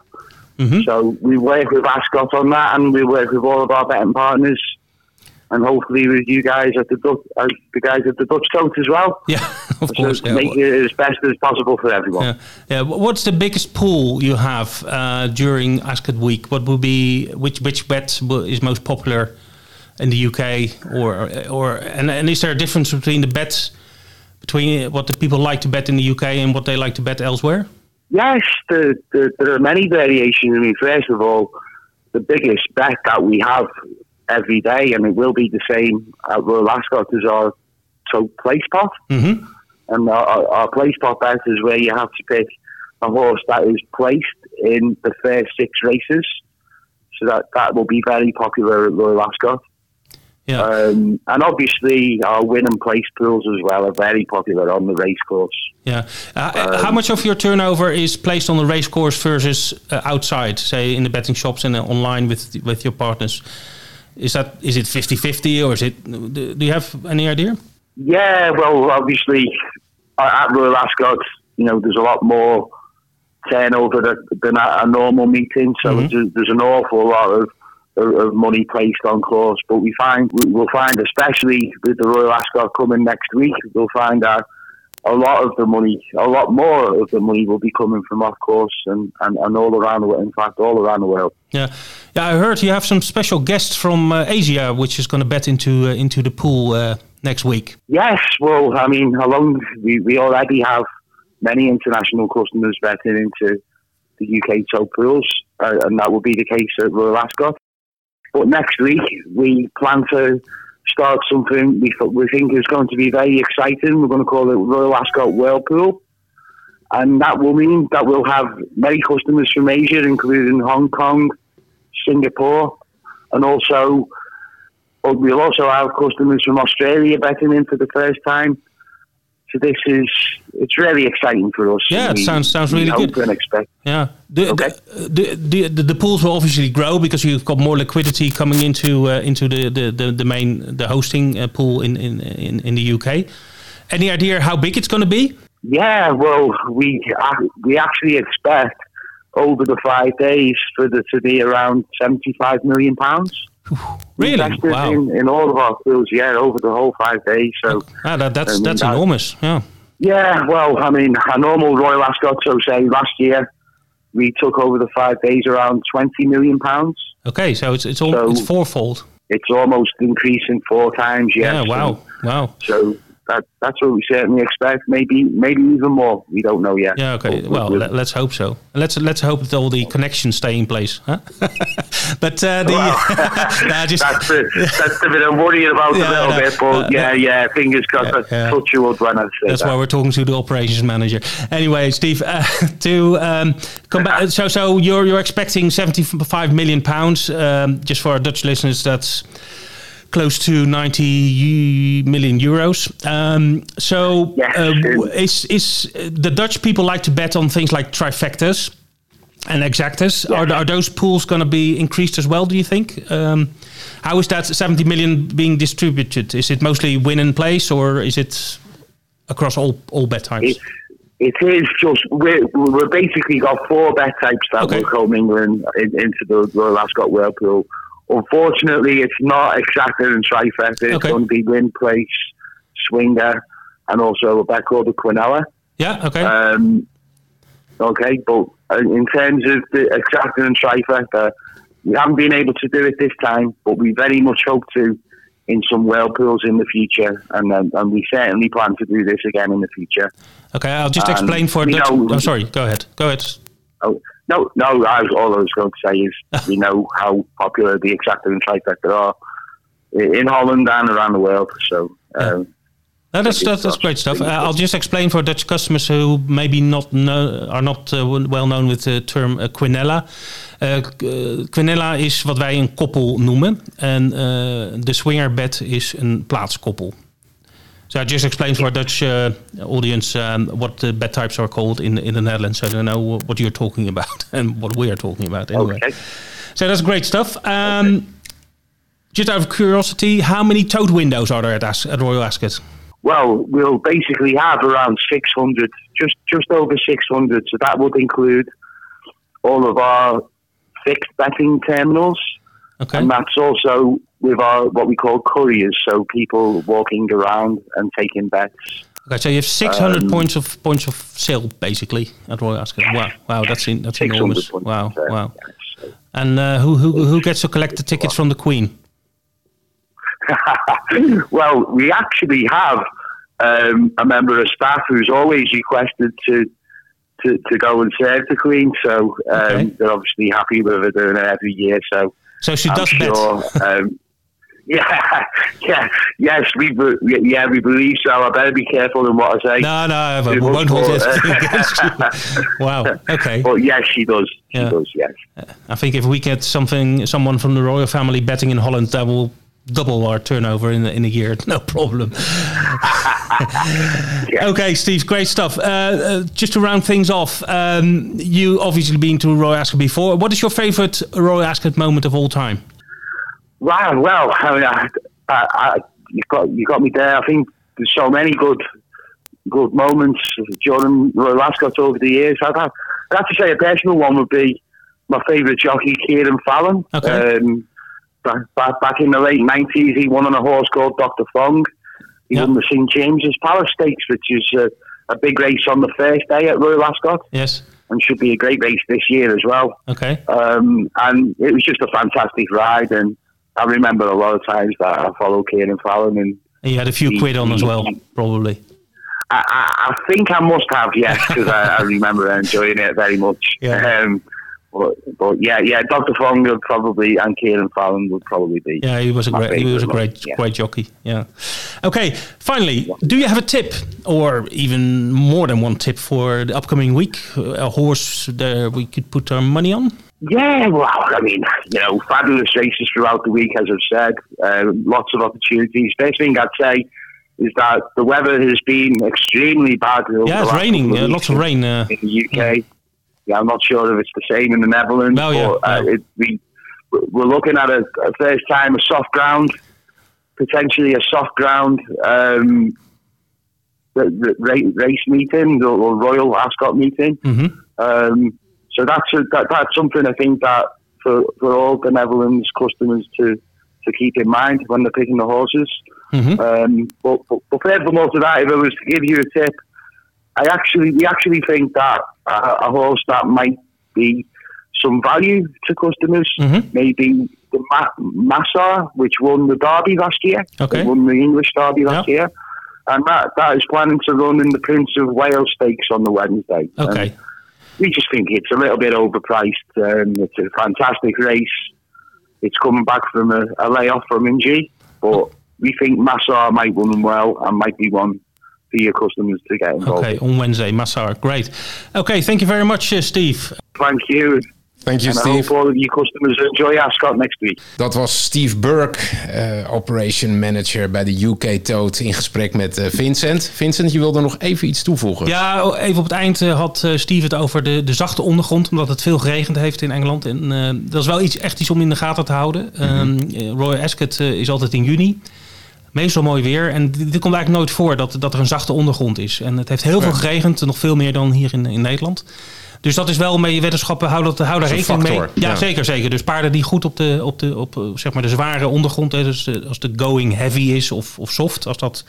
Mm-hmm. So we work with Ascot on that, and we work with all of our betting partners, and hopefully with you guys at the Dutch, uh, the guys at the Dutch Coast as well. <laughs> Yeah, of so course. Yeah. Make it as best as possible for everyone. Yeah. yeah. What's the biggest pool you have uh, during Ascot week? What would be which which bet is most popular? in the UK, or or and, and is there a difference between the bets between what the people like to bet in the UK and what they like to bet elsewhere? Yes, the, the, there are many variations. I mean, first of all, the biggest bet that we have every day, and it will be the same at Royal Ascot, as our so place pot. Mm-hmm. And our, our place pot bet is where you have to pick a horse that is placed in the first six races. So that, that will be very popular at Royal Ascot. Yeah. Um, and obviously, our win and place pools as well are very popular on the race course. Yeah. Uh, um, how much of your turnover is placed on the race course versus uh, outside, say in the betting shops and uh, online with with your partners? Is that is it 50-50 or is it? Do you have any idea? Yeah, well, obviously, at Royal Ascot, you know, there's a lot more turnover than at a normal meeting, so mm-hmm. there's, there's, an awful lot of, of, money placed on course. But we find we'll find, especially with the Royal Ascot coming next week, we'll find that a lot of the money, a lot more of the money will be coming from off course and, and, and all around the world. In fact, all around the world. Yeah, yeah. I heard you have some special guests from uh, Asia, which is going to bet into uh, into the pool uh, next week. Yes, well, I mean, along we, we already have many international customers betting into the UK top pools, uh, and that will be the case at Royal Ascot. But next week we plan to start something we, we think is going to be very exciting. We're going to call it Royal Ascot Whirlpool. And that will mean that we'll have many customers from Asia, including Hong Kong, Singapore, and also we'll also have customers from Australia betting in for the first time. So this is it's really exciting for us. Yeah, it we, sounds sounds really good. And expect. Yeah, the, okay. the, the, the, the pools will obviously grow because you've got more liquidity coming into uh, into the, the, the, the, main the hosting uh, pool in, in in in the UK. Any idea how big it's going to be? Yeah, well, we uh, we actually expect over the five days for the to be around seventy five million pounds. Really? Wow. In, in, all of our fields, yeah, over the whole five days. So ah, that, that's I mean, that's that, enormous. Yeah. Yeah. Well, I mean, a normal Royal Ascot, so say last year we took over the five days around twenty million pounds. Okay, so it's it's all, so it's fourfold. It's almost increasing four times. Yes. Yeah. Wow. wow. So that that's what we certainly expect. Maybe maybe even more. We don't know yet. Yeah. Okay. But, well, let, us hope so. Let's let's hope that all the connections stay in place. Huh? <laughs> but uh, the well, <laughs> nah, <laughs> just, that's a, that's a bit of worrying about yeah, a little no, bit. But uh, yeah, yeah, fingers crossed. Yeah, yeah. Touch you wood when I say That's that. why we're talking to the operations manager. Anyway, Steve, uh, to um, come back. So so you're you're expecting seventy five million pounds. Um, just for our Dutch listeners, that's close to 90 million euros. Um, so, yes. uh, is, is the Dutch people like to bet on things like trifectas and exactas? Yes. Are, are those pools going to be increased as well? Do you think? Um, how is that 70 million being distributed? Is it mostly win and place, or is it across all all bet types? it is just we're, we're basically got four bet types that okay. will come in, into the Royal Ascot Whirlpool. Unfortunately, it's not exactly in trifecta. It's okay. going to be win place, swinger, and also a called the Quinella. Yeah, okay. Um, okay, but uh, in terms of the exacting and trifecta, we haven't been able to do it this time, but we very much hope to in some whirlpools in the future, and um, and we certainly plan to do this again in the future. Okay, I'll just explain for Dutch. Know, oh, sorry, go ahead. Go ahead. Oh, no, no. I all I was going to say is <laughs> we know how popular the exacta and trifecta are in Holland and around the world. So. Um, no, that's, that's, that's great stuff. Uh, I'll just explain for Dutch customers who maybe not know, are not uh, well known with the term uh, quinella. Uh, quinella is wat wij een koppel noemen. En uh, de swingerbed is een plaatskoppel. So I just explained for our Dutch uh, audience um, what the bed types are called in in the Netherlands, so they know what you're talking about <laughs> and what we are talking about. Anyway, okay. so that's great stuff. Um, okay. Just out of curiosity, how many tote windows are there at, As- at Royal Ascot? Well, we'll basically have around 600, just just over 600. So that would include all of our fixed betting terminals, okay. and that's also with our what we call couriers, so people walking around and taking bets. Okay, so you have 600 um, points of points of sale basically at Royal Ascot. Wow, wow, that's in, that's enormous. Wow, wow. And uh, who who who gets to collect the tickets from the Queen? <laughs> well, we actually have um, a member of staff who's always requested to to, to go and serve the Queen. So um, okay. they're obviously happy with her doing it every year. So so she does sure, bet. Um, <laughs> <laughs> yeah, yeah, yes, we yeah we believe so. I better be careful in what I say. No, no, we won't hold this against you. <laughs> Wow. Okay. But yes, she does. She yeah. does. Yes. I think if we get something, someone from the royal family betting in Holland, that will double our turnover in in a year. <laughs> No problem. yeah. Okay, Steve, great stuff. Uh, uh, just to round things off, um, you obviously been to Royal Ascot before. What is your favorite Royal Ascot moment of all time? Wow, well, I mean, I, I, I, you got you got me there. I think there's so many good good moments during Royal Ascot over the years. I'd have, I'd have to say a personal one would be my favourite jockey, Kieran Fallon. Okay. Um, back, back in the late 90s, he won on a horse called Dr. Fong. He Yep. won the St James's Palace Stakes, which is uh, a big race on the first day at Royal Ascot Yes. and should be a great race this year as well. Okay. Um, and it was just a fantastic ride. And I remember a lot of times that I followed Kieran Fallon and you had a few quid on as well, probably. I, I, I think I must have, yes, because I, I remember enjoying it very much. Yeah. Um, but, but yeah, yeah, Dr. Fong would probably and Kieran Fallon would probably be. Yeah, he was a great, he was a great, yeah. great jockey. Yeah. Okay. Finally, do you have a tip, or even more than one tip for the upcoming week? A horse that we could put our money on? Yeah, well, I mean, you know, fabulous races throughout the week, as I've said. Uh, lots of opportunities. First thing I'd say is that the weather has been extremely bad. Yeah, it's raining. Uh, lots of rain. Uh, in the UK. Yeah, I'm not sure if it's the same in the Netherlands. Yeah, but, uh. It, we we're looking at a, a first time a soft ground, potentially a soft ground um, the, the race meeting or, Royal Ascot meeting. mhm. Um, so that's a, that, that's something I think that for, for all the Netherlands customers to to keep in mind when they're picking the horses. Mhm. Um, but, but, but furthermore to that, if I was to give you a tip, I actually we actually think that a, a horse that might be some value to customers, Mhm. maybe the Ma- Massar, which won the Derby last year, Okay. Won the English Derby last Yeah. year, and that, that is planning to run in the Prince of Wales Stakes on the Wednesday. Okay. And we just think it's a little bit overpriced. Um, it's a fantastic race. It's coming back from a, a layoff from injury, but we think Massar might run well and might be one for your customers to get involved. Okay, on Wednesday, Massar. Great. Okay, thank you very much, uh, Steve. Thank you. Thank you, and I Steve. hope all of your customers enjoy Ascot next week. Dat was Steve Burke, eh, operation manager bij de UK Toad, in gesprek met eh, Vincent. Vincent, je wilde nog even iets toevogen. Ja, even op het eind eh, had eh, Steve het over de, de zachte ondergrond, omdat het veel geregend heeft in Engeland. En eh, dat is wel iets, echt iets om in de gaten te houden. Ehm, eh, Royal Ascot is altijd in juni. Meestal mooi weer. En dit, dit komt eigenlijk nooit voor dat, dat er een zachte ondergrond is. En het heeft heel veel geregend, nog veel meer dan hier in, in Nederland. Dus dat is wel mee weddenschappen, hou, dat, hou daar Dat is een rekening mee. Ja, ja. zeker, zeker. Dus paarden die goed op de, op de, op, eh, zeg maar de zware ondergrond, dus de- als de going heavy is of, of soft, als dat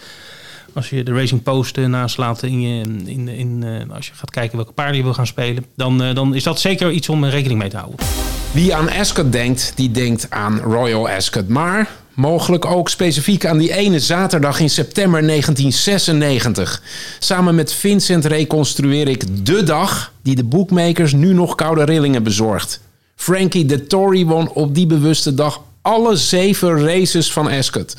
als je de Racing Post eh, naslaat in je, in, in, eh, als je gaat kijken welke paarden je wil gaan spelen, dan, eh, dan is dat zeker iets om eh, rekening mee te houden. Wie aan Ascot denkt, die denkt aan Royal Ascot. Maar mogelijk ook specifiek aan die ene zaterdag in september 1996. Samen met Vincent reconstrueer ik de dag die de bookmakers nu nog koude rillingen bezorgt. Frankie de Tory won op die bewuste dag alle zeven races van Ascot.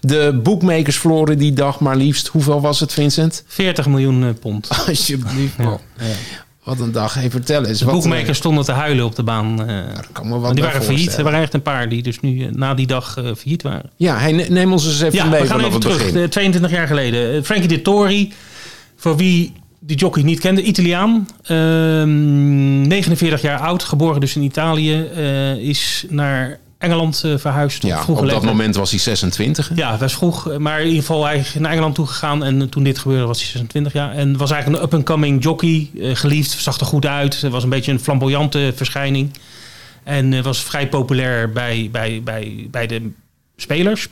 De bookmakers verloren die dag maar liefst, hoeveel was het Vincent? 40 miljoen eh, pond. <laughs> Alsjeblieft man. Wat een dag. Hey, vertel eens. De boekmakers stonden te huilen op de baan. eh, kan me wat want die waren failliet. Er waren echt een paar die dus nu eh, na die dag eh failliet waren. Ja, hey, neem ons eens even Ja, mee we gaan even terug. begin. Eh, 22 jaar geleden. Eh, Frankie de Tory, voor wie die jockey niet kende, Italiaan. Ehm, 49 jaar oud, geboren dus in Italië. eh, is naar Engeland eh, verhuisd. Ja, op dat leeftijd. moment was hij 26. hè? Ja, was vroeg. Maar in ieder geval hij naar Engeland toe gegaan. En toen dit gebeurde was hij 26 jaar. En was eigenlijk een up-and-coming jockey. eh, geliefd, zag er goed uit. Was een beetje een flamboyante verschijning. En eh, was vrij populair bij, bij, bij, bij de spelers.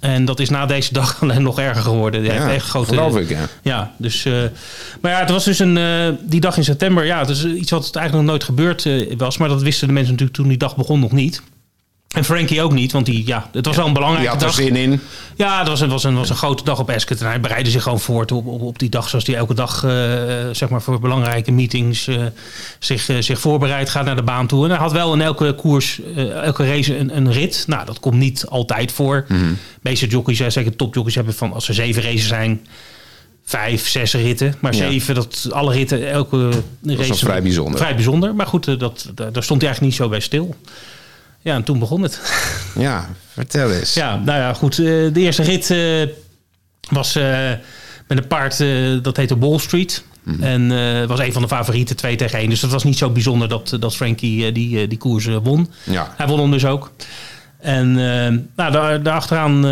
En dat is na deze dag <laughs> alleen nog erger geworden. Ja, echt grote, geloof ik, ja. Ja, dus. eh, maar ja, het was dus een. eh, die dag in september. Ja, het is iets wat het eigenlijk nog nooit gebeurd eh, was. Maar dat wisten de mensen natuurlijk toen die dag begon nog niet. En Frankie ook niet, want die, ja, het was wel een Die belangrijke had er dag. zin in. Ja, het was een, was een, was een grote dag op Ascot. En hij bereidde zich gewoon voort op, op, op die dag zoals hij elke dag, eh, zeg maar, voor belangrijke meetings eh, zich, eh, zich voorbereidt, gaat naar de baan toe. En hij had wel in elke koers, elke race een, een rit. Nou, dat komt niet altijd voor. Mhm. De meeste jockeys, zeker topjockeys, hebben van als er zeven races zijn, vijf, zes ritten. Maar Ja. zeven, dat alle ritten, elke race. wel vrij bijzonder. Vrij bijzonder. Maar goed, dat, daar stond hij eigenlijk niet zo bij stil. Ja, en toen begon het. Ja, vertel eens. Ja, nou ja, goed. eh, De eerste rit eh, was eh, met een paard dat heette Wall Street. En eh was een van de favorieten, 2 tegen 1. Dus dat was niet zo bijzonder dat, dat Frankie die, die koers won. Ja. Hij won hem dus ook. En nou, daar, daarachteraan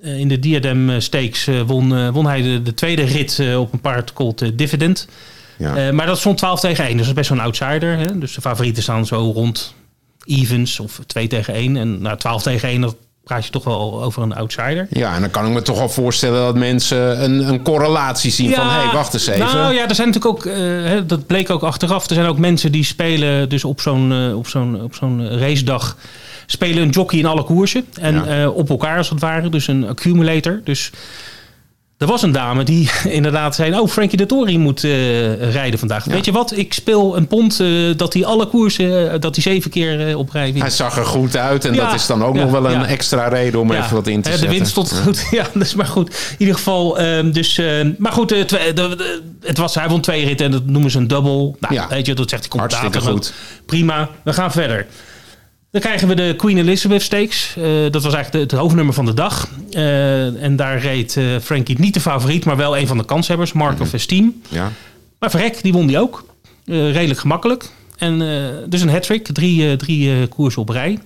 in de Diadem Stakes won, won hij de, de tweede rit op een paard called Dividend. Ja. maar dat stond 12 tegen 1, dus dat is best wel een outsider. Hè? Dus de favorieten staan zo rond evens of 2 tegen 1. En nou, 12 tegen 1, dat praat je toch wel over een outsider. Ja, en dan kan ik me toch wel voorstellen dat mensen een, een correlatie zien van... hé, hey, wacht eens even. Nou ja, er zijn natuurlijk ook... Uh, dat bleek ook achteraf. Er zijn ook mensen die spelen dus op zo'n uh, op zo'n op zo'n racedag... spelen een jockey in alle koersen. En ja. uh, op elkaar als het ware. Dus een accumulator. Dus er was een dame die <laughs> inderdaad zei: Oh, Frankie de Tori moet uh, rijden vandaag. Weet je wat? Ik speel een pond uh, dat hij alle koersen, uh, dat hij zeven keer op rij wint. Hij zag er goed uit en ja, dat is dan ook ja, nog wel een extra reden om even wat in te zetten. De winst stond goed. <laughs> Ja, dat is maar goed. In ieder geval, ehm, dus, ehm, maar goed, het was, hij won twee ritten en dat noemen ze een double. Nou, weet je, dat zegt die commentator. goed. Prima, we gaan verder. Dan krijgen we de Queen Elizabeth Stakes. Uh, dat was eigenlijk het hoofdnummer van de dag. Uh, en daar reed uh, Frankie niet de favoriet, maar wel een van de kanshebbers, Marco mm -hmm. Vestien. Ja. Maar verrek, die won die ook. redelijk gemakkelijk. En dus een hat-trick, drie, drie koersen op rij.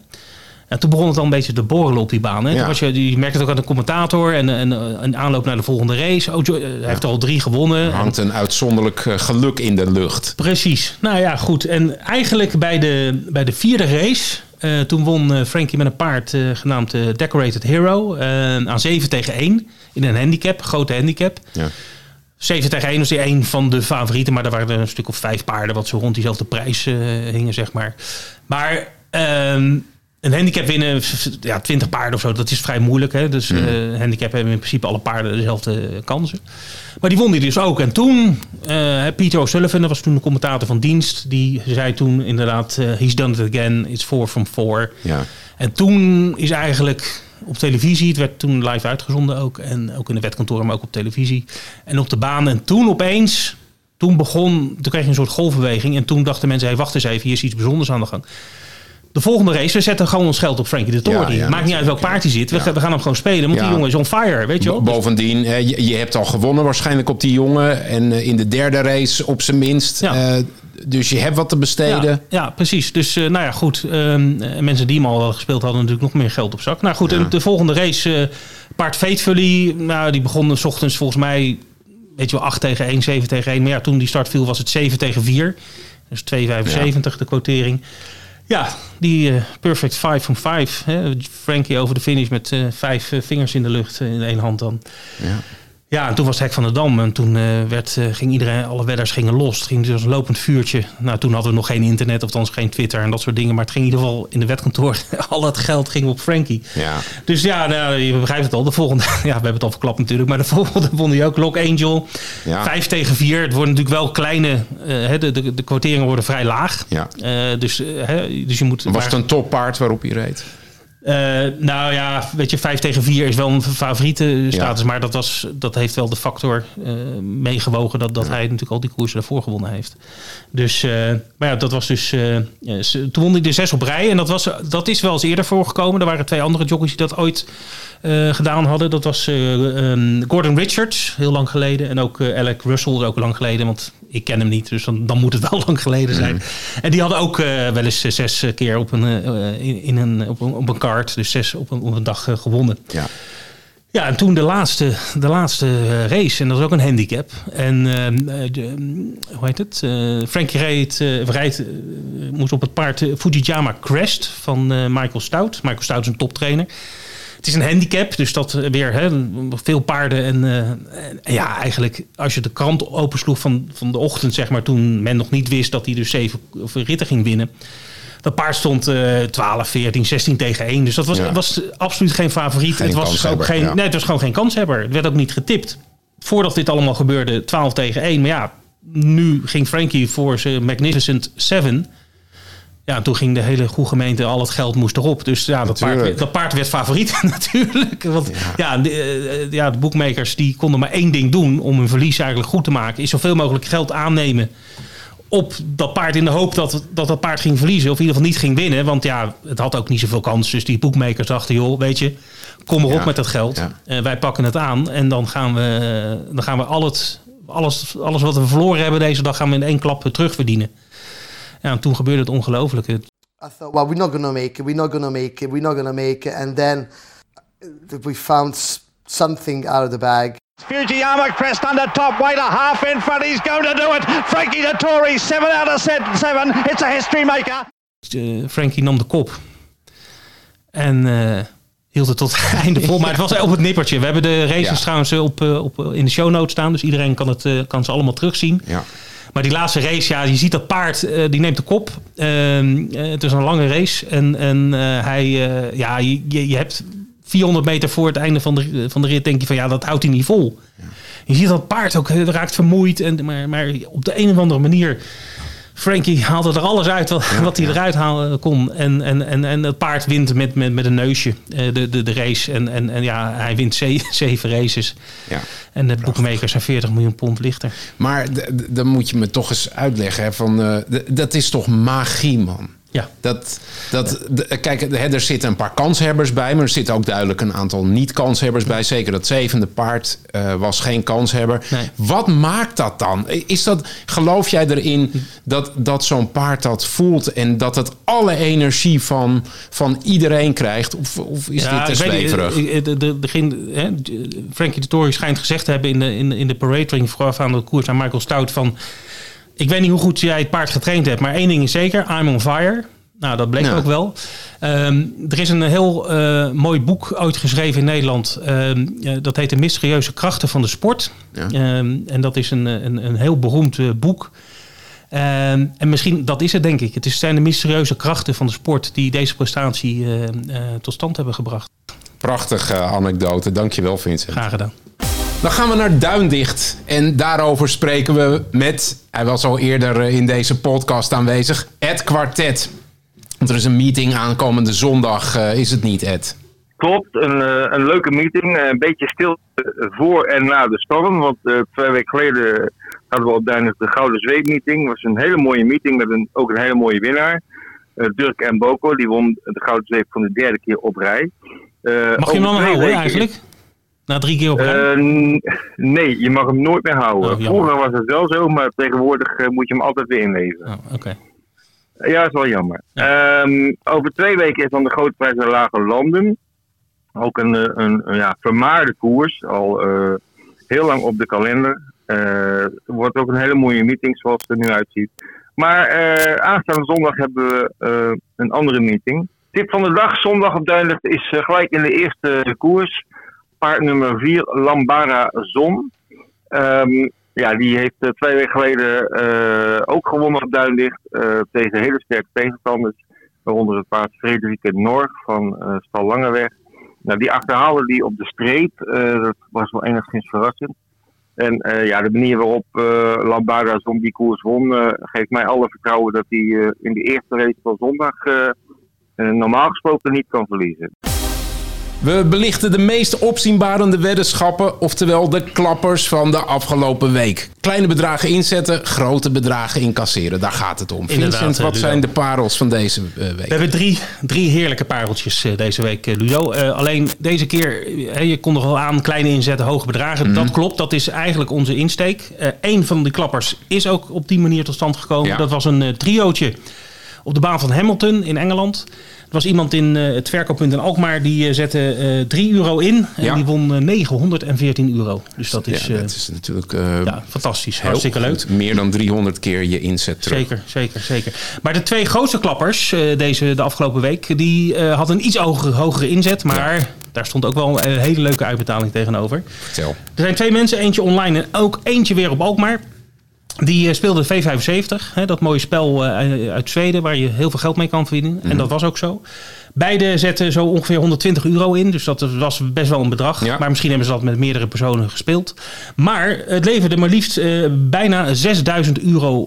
En toen begon het al een beetje te borrelen op die baan. Hè? Ja. Was je, je merkte het ook aan de commentator en, en een aanloop naar de volgende race. Oh, hij heeft er al drie gewonnen. Hangt een uitzonderlijk geluk in de lucht. Precies. Nou ja, goed. En eigenlijk bij de, bij de vierde race uh, toen won uh, Frankie met een paard uh, genaamd Decorated Hero aan 7 tegen 1 in een handicap, grote handicap. Ja. 7 tegen 1 was die een van de favorieten, maar er waren er een stuk of vijf paarden wat zo rond diezelfde prijs hingen, zeg maar. Maar ehm, een handicap winnen, ja, 20 paarden of zo, dat is vrij moeilijk. Hè? Dus mm. uh, handicap hebben in principe alle paarden dezelfde kansen. Maar die won hij dus ook. En toen, uh, Peter O'Sullivan, dat was toen de commentator van dienst, die zei toen inderdaad, uh, he's done it again, it's four from four. Ja. En toen is eigenlijk op televisie, het werd toen live uitgezonden ook, en ook in de wetkantoren, maar ook op televisie. En op de baan. En toen opeens, toen begon, toen kreeg je een soort golfbeweging. En toen dachten mensen, hey, wacht eens even, hier is iets bijzonders aan de gang de volgende race, we zetten gewoon ons geld op Frankie de Tory. Ja, Maakt niet uit welk paard hij zit. We, we, gaan hem gewoon spelen, want die jongen is on fire, weet je wel. Bovendien, je, je, hebt al gewonnen waarschijnlijk op die jongen. En eh, in de derde race op zijn minst. Uh, dus je hebt wat te besteden. Ja, ja precies. Dus uh, nou ja, goed. Um, mensen die hem al gespeeld hadden natuurlijk nog meer geld op zak. Nou goed, en de volgende race, paard Faithfully. Nou, die begon s ochtends volgens mij, weet je wel, 8 tegen 1, 7 tegen 1. Maar ja, toen die start viel was het 7 tegen 4. Dus 2,75 de quotering. Ja, die uh, perfect 5 from 5. Frankie over de finish met uh, vijf uh, vingers in de lucht in één hand dan. Ja. Ja, en toen was het hek van de Dam. En toen uh, werd, uh, ging iedereen, alle wedders gingen los. Het ging dus een lopend vuurtje. Nou, toen hadden we nog geen internet, of althans geen Twitter en dat soort dingen. Maar het ging in ieder geval in de wetkantoor. <laughs> al het geld ging op Frankie. Ja. Dus ja, nou, je begrijpt het al. De volgende, <laughs> ja, we hebben het al verklapt natuurlijk. Maar de <laughs> volgende vond hij ook Lock Angel. Ja. 5 tegen 4. Het worden natuurlijk wel kleine. Uh, de, de, de quoteringen worden vrij laag. Ja. dus, dus je moet. Was het een toppaard waarop hij reed? Uh, nou ja, weet je, 5 tegen 4 is wel een favoriete status. Ja. Maar dat, was, dat heeft wel de factor uh, meegewogen dat, dat ja. hij natuurlijk al die koersen daarvoor gewonnen heeft. Dus, uh, maar ja, dat was dus. toen won hij de zes op rij. En dat, was, dat is wel eens eerder voorgekomen. Er waren twee andere jockeys die dat ooit gedaan hadden. Dat was um, Gordon Richards, heel lang geleden. En ook Alec Russell, ook lang geleden. Want ik ken hem niet, dus dan, dan moet het wel <laughs> lang geleden zijn. Mm. En die hadden ook wel eens zes keer op een, in, in, een, op, een, op een kaart, dus zes op een, op een dag gewonnen. Ja. Ja, en toen de laatste, de laatste race, en dat is ook een handicap. En uh, de, hoe heet het? Uh, Frankie reed, uh, rijdt, moest op het paard Fujiyama Crest van Michael Stout. Michael Stout is een toptrainer. Het is een handicap, dus dat weer hè, veel paarden. En, en, ja, eigenlijk als je de krant opensloeg van, van de ochtend, zeg maar, toen men nog niet wist dat hij dus zeven of ritten ging winnen dat paard stond uh, 12, 14, 16 tegen 1. Dus dat was, ja. was absoluut geen favoriet. Geen het, was ook geen, ja. nee, het was gewoon geen kanshebber. Het werd ook niet getipt. Voordat dit allemaal gebeurde, 12 tegen 1. Maar ja, nu ging Frankie voor zijn Magnificent 7. Ja, toen ging de hele goede gemeente, al het geld moest erop. Dus ja, dat, paard, dat paard werd favoriet <laughs> natuurlijk. Want ja, ja de, ja, de boekmakers die konden maar één ding doen om hun verlies eigenlijk goed te maken. Is zoveel mogelijk geld aannemen op dat paard in de hoop dat, dat dat paard ging verliezen. Of in ieder geval niet ging winnen. Want ja, het had ook niet zoveel kans. Dus die boekmakers dachten, joh, weet je, kom erop ja, met dat geld. Ja. Uh, wij pakken het aan en dan gaan we, dan gaan we al het, alles, alles wat we verloren hebben deze dag gaan we in één klap terugverdienen. Ja, en toen gebeurde het ongelooflijke. I thought, well, we're not going to make it. We're not going to make it. We're not going to make it. And then we found something out of the bag. Fujiyama crest under top, Wader half in front, he's going to do it. Frankie Dettori, 7 out of 7, it's a history maker. Uh, Frankie nam de kop. En uh, hield het tot het <laughs> einde vol. Maar het was op het nippertje. We hebben de races ja. trouwens op, op, in de show notes staan. Dus iedereen kan, het, kan ze allemaal terugzien. Ja. Maar die laatste race, ja, je ziet dat paard, uh, die neemt de kop. Uh, het is een lange race. En, en uh, hij, ja, je, je hebt 400 meter voor het einde van de, van de rit denk je van ja, dat houdt hij niet vol. Ja. Je ziet dat paard ook raakt vermoeid. En, maar, maar op de een of andere manier. Frankie haalde er alles uit wat, ja, wat hij ja. eruit halen kon. En, en, en, en het paard wint met, met, met een neusje de, de, de race. En, en, en ja, hij wint <laughs> zeven races. Ja, en de boekmakers zijn 40 miljoen pond lichter. Maar dan moet je me toch eens uitleggen. Hè, van, uh, dat is toch magie, man. Ja. Dat, dat, de, kijk, er zitten een paar kanshebbers bij, maar er zitten ook duidelijk een aantal niet-kanshebbers bij. Zeker dat zevende paard uh, was geen kanshebber. Nee. Wat maakt dat dan? Is dat, geloof jij erin dat, dat zo'n paard dat voelt en dat het alle energie van, van iedereen krijgt? Of, of is ja, dit te zweverig? Frankie de Tory schijnt gezegd te hebben in de, in, in de parade ring vooraf aan de koers aan Michael Stout van... Ik weet niet hoe goed jij het paard getraind hebt, maar één ding is zeker: I'm on fire. Nou, dat bleek Ja. ook wel. Ehm, er is een heel eh, mooi boek ooit geschreven in Nederland. Ehm, eh, dat heet De Mysterieuze Krachten van de Sport. Ja. Ehm, en dat is een, een, een heel beroemd eh, boek. En misschien, dat is het denk ik. Het is- zijn de mysterieuze krachten van de sport die deze prestatie eh, tot stand hebben gebracht. Prachtige anekdote. Dankjewel, Vincent. Graag gedaan. Dan gaan we naar Duindicht. En daarover spreken we met, hij was al eerder eh, in deze podcast aanwezig, Ed Quartet. Want er is een meeting aankomende zondag, eh, is het niet Ed? Klopt, een, eh, een leuke meeting. Een beetje stil voor en na de storm. Want twee weken geleden hadden we op Duinig de Gouden Zweep meeting. Het was een hele mooie meeting met een, ook een hele mooie winnaar. Dirk en Boko, die won de Gouden Zweep voor de derde keer op rij. Eh, Mag je hem dan houden eigenlijk? Na drie keer op? Eh, nee, je mag hem nooit meer houden. Oh. Vroeger was het wel zo, maar tegenwoordig eh, moet je hem altijd weer inleveren. Oh, Oké. Ja, dat is wel jammer. Ehm, over twee weken is dan de grote prijs naar Lage Landen. Ook een, eh, een, een ja, vermaarde koers. Al heel lang op de kalender. Er wordt ook een hele mooie meeting zoals het er nu uitziet. Maar eh, aanstaande zondag hebben we een andere meeting. Tip van de dag, zondag op Duinlicht, is gelijk in de eerste koers. Paard nummer 4, Lambara Zon. Ehm, ja, die heeft eh, twee weken geleden eh, ook gewonnen op Duinlicht. eh, tegen hele sterke tegenstanders. Waaronder het paard Frederike Norg van eh Stal Langeweg. Nou, die achterhaalde die op de streep. dat was wel enigszins verrassend. En ja, de manier waarop Lambada Zon die koers won, geeft mij alle vertrouwen dat hij in de eerste race van zondag normaal gesproken niet kan verliezen. We belichten de meest opzienbarende weddenschappen, oftewel de klappers van de afgelopen week. Kleine bedragen inzetten, grote bedragen incasseren. Daar gaat het om. Inderdaad, Vincent, eh, wat Ludo. zijn de parels van deze eh, week? We hebben drie, drie heerlijke pareltjes eh, deze week, Ludo. Alleen deze keer, je kon er al aan, kleine inzetten, hoge bedragen. Mhm. Dat klopt, dat is eigenlijk onze insteek. Eén van die klappers is ook op die manier tot stand gekomen. Ja. Dat was een triootje op de baan van Hamilton in Engeland. Er was iemand in eh, het verkooppunt in Alkmaar die eh, zette eh 3 euro in. En Ja. die won eh, 914 euro. Dus dat is, ja, dat is natuurlijk ja, fantastisch. heel Hartstikke leuk. Meer dan 300 keer je inzet terug. Zeker, zeker, zeker. Maar de twee grootste klappers deze, de afgelopen week, die hadden een iets hogere, hogere inzet. Maar daar stond ook wel een hele leuke uitbetaling tegenover. Vertel. Er zijn twee mensen, eentje online en ook eentje weer op Alkmaar. Die eh, speelde V75, hè, dat mooie spel eh, uit Zweden waar je heel veel geld mee kan verdienen. En dat was ook zo. Beide zetten zo ongeveer 120 euro in, dus dat was best wel een bedrag. Ja. Maar misschien hebben ze dat met meerdere personen gespeeld. Maar het leverde maar liefst eh, bijna 6000 euro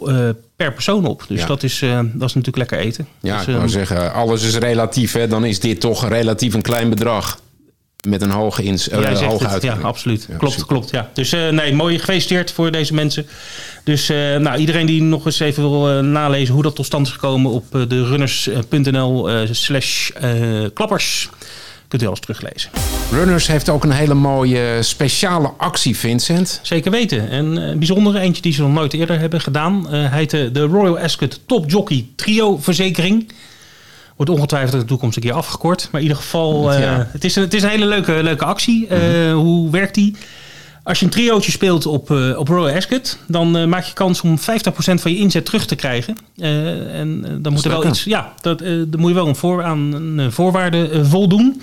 per persoon op. Dus Ja. dat, is, dat is natuurlijk lekker eten. Ja, dus, ik zeggen, alles is relatief. Hè? Dan is dit toch relatief een klein bedrag. Met een hoge, ins zegt hoge het, ja, absoluut. Ja, klopt, super. klopt. Ja. Dus eh, nee, mooi gefeliciteerd voor deze mensen. Dus eh, nou, iedereen die nog eens even wil nalezen hoe dat tot stand is gekomen op de runners.nl slash klappers. Kunt u alles teruglezen. Runners heeft ook een hele mooie speciale actie, Vincent. Zeker weten. En een bijzondere eentje die ze nog nooit eerder hebben gedaan. heette de Royal Ascot Top Jockey Trio Verzekering. Wordt ongetwijfeld in de toekomst een keer afgekort. Maar in ieder geval, eh, Ja. het, is een, het is een hele leuke, leuke actie. Eh, Hoe werkt die? Als je een triootje speelt op, eh, op Royal Ascot, dan maak je kans om 50% van je inzet terug te krijgen. En dan moet er wel iets, ja, dat, dan moet je wel een voor, aan een voorwaarde voldoen.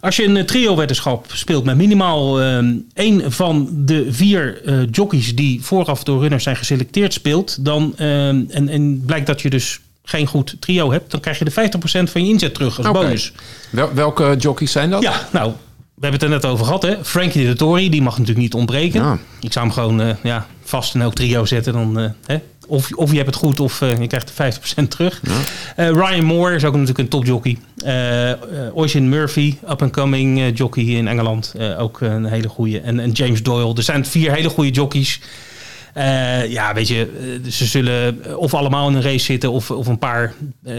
Als je een trio-weddenschap speelt met minimaal eh, één van de vier eh, jockeys die vooraf door runners zijn geselecteerd speelt, dan, en, en blijkt dat je dus geen goed trio hebt, dan krijg je de 50% van je inzet terug als bonus. Wel- welke jockeys zijn dat? Ja, nou, we hebben het er net over gehad. Hè? Frankie de Tory, die mag natuurlijk niet ontbreken. Ja. Ik zou hem gewoon eh, ja, vast in elk trio zetten. Dan, eh, hè? Of, of je hebt het goed of eh, je krijgt de 50% terug. Eh, Ryan Moore is ook natuurlijk een topjockey. Oisin Murphy, up-and-coming jockey hier in Engeland. ook een hele goede. En, en James Doyle. Er zijn vier hele goede jockeys. Eh, ja, weet je, eh, ze zullen of allemaal in een race zitten of, of een paar. eh,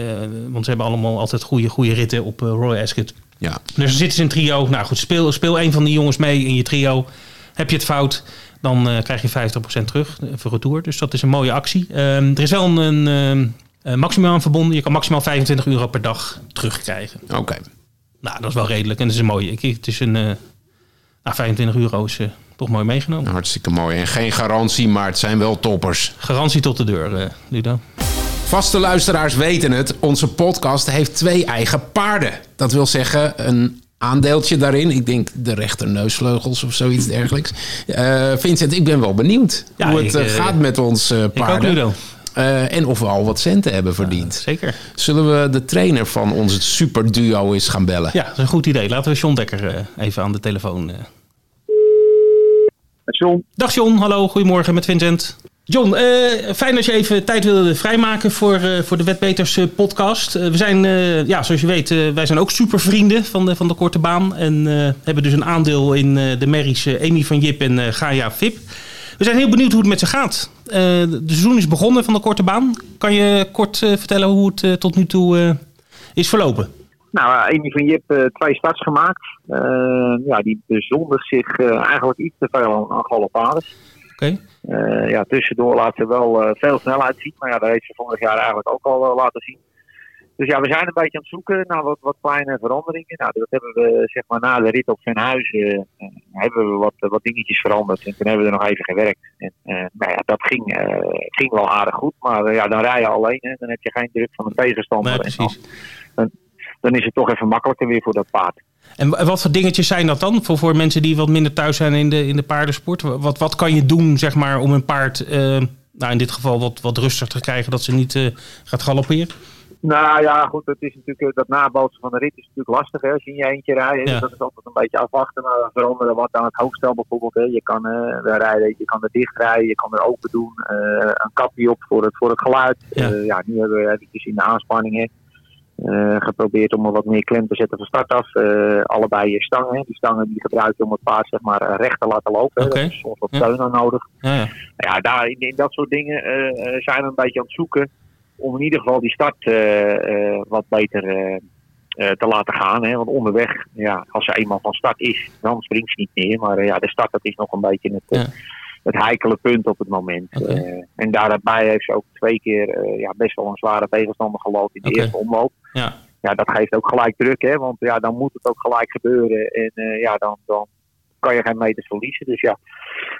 want ze hebben allemaal altijd goede, goede ritten op eh, Royal Ascot. Ja. Dus dan zitten ze in een trio. Nou goed, speel, speel een van die jongens mee in je trio. Heb je het fout, dan eh, krijg je 50% terug eh, voor retour. Dus dat is een mooie actie. Ehm, er is wel een, een eh, maximaal aan verbonden. Je kan maximaal 25 euro per dag terugkrijgen. Oké. Nou, dat is wel redelijk en dat is een mooie. Ik, het is een... eh nou, 25 euro is eh, toch mooi meegenomen. Hartstikke mooi. En geen garantie, maar het zijn wel toppers. Garantie tot de deur, eh, Ludo. Vaste luisteraars weten het. Onze podcast heeft twee eigen paarden. Dat wil zeggen een aandeeltje daarin. Ik denk de rechterneusvleugels of zoiets dergelijks. Eh, Vincent, ik ben wel benieuwd Ja, hoe het ik, eh, gaat met ons eh, Ik ook, paarden. Ludo. Eh, en of we al wat centen hebben verdiend. Zeker. Zullen we de trainer van ons superduo eens gaan bellen? Ja, dat is een goed idee. Laten we John Dekker eh, even aan de telefoon. John, Dag John, hallo, goedemorgen met Vincent. John, eh, fijn dat je even tijd wilde vrijmaken voor, eh, voor de Wetbeters eh, podcast. We zijn, ja, zoals je weet, wij zijn ook supervrienden van de, van de Korte Baan. En hebben dus een aandeel in de merries Amy van Jip en Gaia Vip. We zijn heel benieuwd hoe het met ze gaat. De seizoen is begonnen van de Korte Baan. Kan je kort vertellen hoe het tot nu toe is verlopen? Nou, eh, Amy van Jip eh, twee starts gemaakt. Eh, ja, die bezondigt zich eigenlijk iets te veel aan, aan galopades. Oké. Ja, tussendoor laat ze wel veel snelheid zien. Maar ja, dat heeft ze vorig jaar eigenlijk ook al laten zien. Dus ja, we zijn een beetje aan het zoeken naar wat, wat kleine veranderingen. Nou, dat hebben we zeg maar na de rit op eh, hebben we wat, wat dingetjes veranderd. En toen hebben we er nog even gewerkt. En nou ja, dat ging, ging wel aardig goed. Maar ja, dan rij je alleen. Hè. Dan heb je geen druk van een tegenstander. Nee, En dan, precies. Dan is het toch even makkelijker weer voor dat paard. En wa- wat voor dingetjes zijn dat dan? Voor, voor mensen die wat minder thuis zijn in de, in de paardensport. Wat, wat kan je doen, zeg maar, om een paard, eh, nou in dit geval wat, wat rustiger te krijgen, dat ze niet eh, gaat galopperen? Nou ja, goed, het is natuurlijk, eh, dat nabootsen van de rit is natuurlijk lastig hè, als je in je eentje rijdt. Ja. Dat is altijd een beetje afwachten. Maar veranderen wat aan het hoofdstel bijvoorbeeld. Hè. Je kan we rijden, je kan er dicht rijden, je kan er open doen. een kapje op voor het, voor het geluid. Ja. Ja. ja, nu hebben we eventjes in de aanspanningen eh, geprobeerd om er wat meer klem te zetten van start af. Eh, allebei je stangen. Die stangen die gebruik je om het paard zeg maar, eh, recht te laten lopen. Oké. Dat is soms wat steun aan nodig. Ja, ja. Ja, daar, in, in dat soort dingen zijn we een beetje aan het zoeken om in ieder geval die start wat beter te laten gaan. Hè? Want onderweg, ja, als ze eenmaal van start is, dan springt ze niet meer. Maar ja, de start dat is nog een beetje het. Het heikele punt op het moment. Eh, en daarbij heeft ze ook twee keer eh, ja, best wel een zware tegenstander gelopen in de eerste omloop. Ja. Ja, dat geeft ook gelijk druk, hè? want ja, dan moet het ook gelijk gebeuren. En eh, ja, dan, dan kan je geen meters verliezen. Dus ja,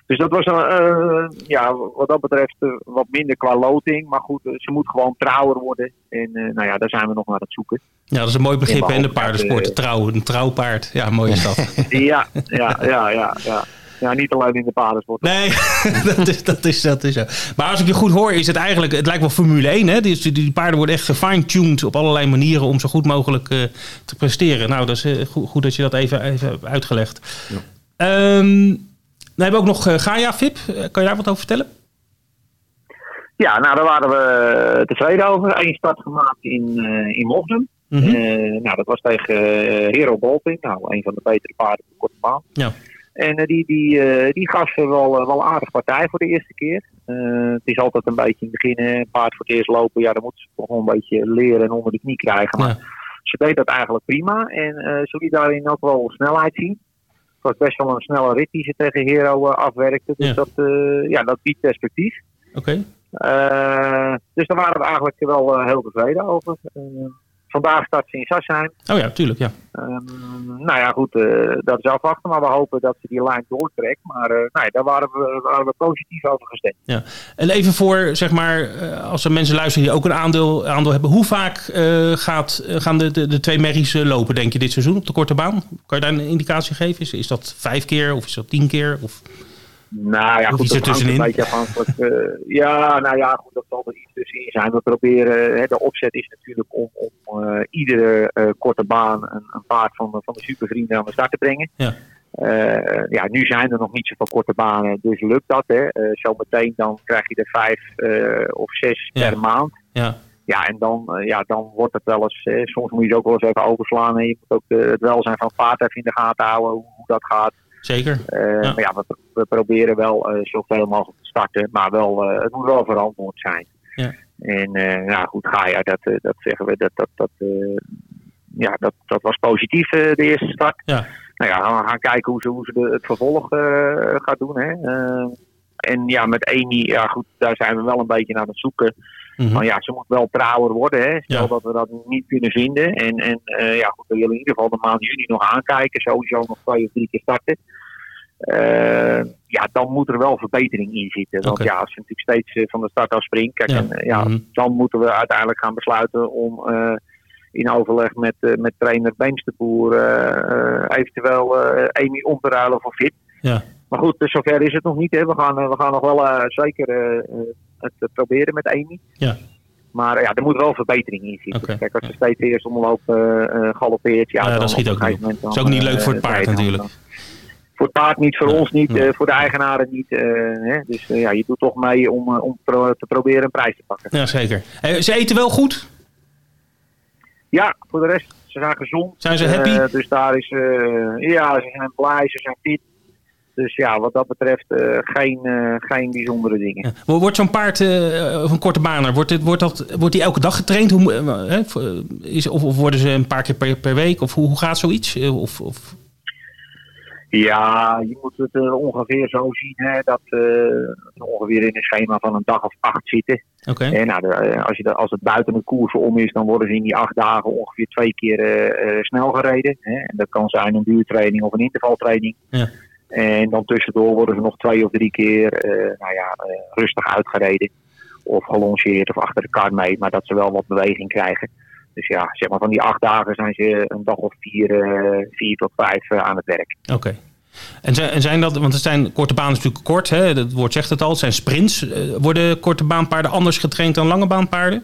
dus dat was een, ja, wat dat betreft wat minder qua loting. Maar goed, ze moet gewoon trouwer worden. En nou ja, daar zijn we nog naar het zoeken. ja, dat is een mooi begrip in de paardensport. Trouw, een trouwpaard. Ja, mooi is dat. <laughs> ja, ja, ja, ja, ja. Ja, niet alleen in de paardensport. Nee, <laughs> dat is, dat, is, dat is zo. Maar als ik je goed hoor, is het eigenlijk, het lijkt wel Formule 1. Hè? Die, die, die paarden worden echt gefine-tuned op allerlei manieren om zo goed mogelijk eh, te presteren. Nou, dat is eh, goed, goed dat je dat even, even hebt uitgelegd. Ehm, dan hebben we ook nog eh, Gaia Vip. Kan je daar wat over vertellen? Ja, nou daar waren we tevreden over. Eén start gemaakt in, eh in Mochten. Mhm. Eh, nou, dat was tegen Hero Bolting. Nou, een van de betere paarden op de korte baan. Ja. En eh, die, die, eh, die gaf ze wel, eh, wel aardig partij voor de eerste keer. Het is altijd een beetje in het begin, hè, een paard voor het eerst lopen. Ja, dan moet ze toch wel een beetje leren en onder de knie krijgen. Maar Ja. ze deed dat eigenlijk prima. En ze liet daarin ook wel snelheid zien. Het was best wel een snelle rit die ze tegen Hero afwerkte. Dus Ja. dat, ja, dat biedt perspectief. Oké. Dus daar waren we eigenlijk wel heel tevreden over. Vandaag start ze in Sassenheim. Oh ja, tuurlijk, ja. Ehm, nou ja, goed, eh, dat is afwachten. Maar we hopen dat ze die lijn doortrekt. Maar uh, nou ja, daar waren we, waren we positief over gestemd. Ja. En even voor, zeg maar, als er mensen luisteren die ook een aandeel, aandeel hebben. Hoe vaak gaat, gaan de, de, de twee merries lopen, denk je, dit seizoen op de korte baan? Kan je daar een indicatie geven? Is, is dat vijf keer of is dat tien keer? Of... Nou ja, goed, dat hangt een beetje afhankelijk. Uh, ja, nou ja, goed, dat zal er iets tussenin zijn. We proberen, hè, de opzet is natuurlijk om, om uh, iedere uh, korte baan een, een, paard van, van de supervrienden aan de start te brengen. Ja. ja, nu zijn er nog niet zoveel korte banen, dus lukt dat. Hè. zometeen dan krijg je er vijf of zes ja. per maand. Ja. Ja, en dan, ja, dan wordt het wel eens, soms moet je het ook wel eens even overslaan. En je moet ook het welzijn van paard even in de gaten houden, hoe, hoe dat gaat. Zeker. Uh, ja. Maar ja, we, we proberen wel uh, zoveel mogelijk te starten, maar wel, uh, het moet wel verantwoord zijn. Ja. En nou goed, ga je, dat, dat zeggen we, dat, dat, dat, ja, dat, dat was positief de eerste start. Ja. Nou ja, we gaan kijken hoe ze, hoe ze de, het vervolg gaat doen. Hè. en ja, met Amy, ja goed, daar zijn we wel een beetje naar het zoeken. Mm -hmm. Maar ja, ze moet wel trouwer worden. Hè. Stel ja. dat we dat niet kunnen vinden. En, en uh, ja, goed, we willen in ieder geval de maand juni nog aankijken. Sowieso nog twee of drie keer starten. Uh, ja, dan moet er wel verbetering in zitten. Want okay. ja, als je natuurlijk steeds uh, van de start af springt, kijk, ja. En, ja, mm -hmm. dan moeten we uiteindelijk gaan besluiten om in overleg met, met trainer Beemsterboer eventueel Amy om te ruilen voor fit. Ja. Maar goed, dus zover is het nog niet. Hè. We, gaan, we gaan nog wel zeker het proberen met Amy. Ja. Maar ja, er moet wel verbetering in zitten. Okay. Kijk, als je steeds eerst omloop uh, galoppeert... Ja, ja dan dat schiet ook niet. Dat is ook niet leuk voor het paard natuurlijk. voor het paard niet, voor ons niet, uh, voor de eigenaren niet. Uh, hè? Dus ja, je doet toch mee om, om pro te proberen een prijs te pakken. Ja, zeker. ze eten wel goed? Ja, voor de rest, ze zijn gezond. Zijn ze happy? dus daar is, ja, ze zijn blij, ze zijn fit. Dus ja, wat dat betreft uh, geen, uh, geen bijzondere dingen. Ja. Wordt zo'n paard uh, of een korte baner, wordt, dit, wordt, dat, wordt die elke dag getraind? Hoe, is, of, of, worden ze een paar keer per, per week? Of hoe, hoe gaat zoiets? Of, of... Ja, je moet het ongeveer zo zien hè, dat ze ongeveer in een schema van een dag of acht zitten. Okay. En nou, de, als, je de, als het buiten de koers om is, dan worden ze in die acht dagen ongeveer twee keer snel gereden. Hè. En dat kan zijn een duurtraining of een intervaltraining. Ja. En dan tussendoor worden ze nog twee of drie keer uh, nou ja, uh, rustig uitgereden. Of gelongeerd of achter de kar mee. Maar dat ze wel wat beweging krijgen. Dus ja, zeg maar van die acht dagen zijn ze een dag of vier, uh, vier tot vijf aan het werk. Oké. Okay. En zijn, en zijn dat, want het zijn korte banen natuurlijk kort, hè? het woord zegt het al, het zijn sprints. worden korte baanpaarden anders getraind dan lange baanpaarden?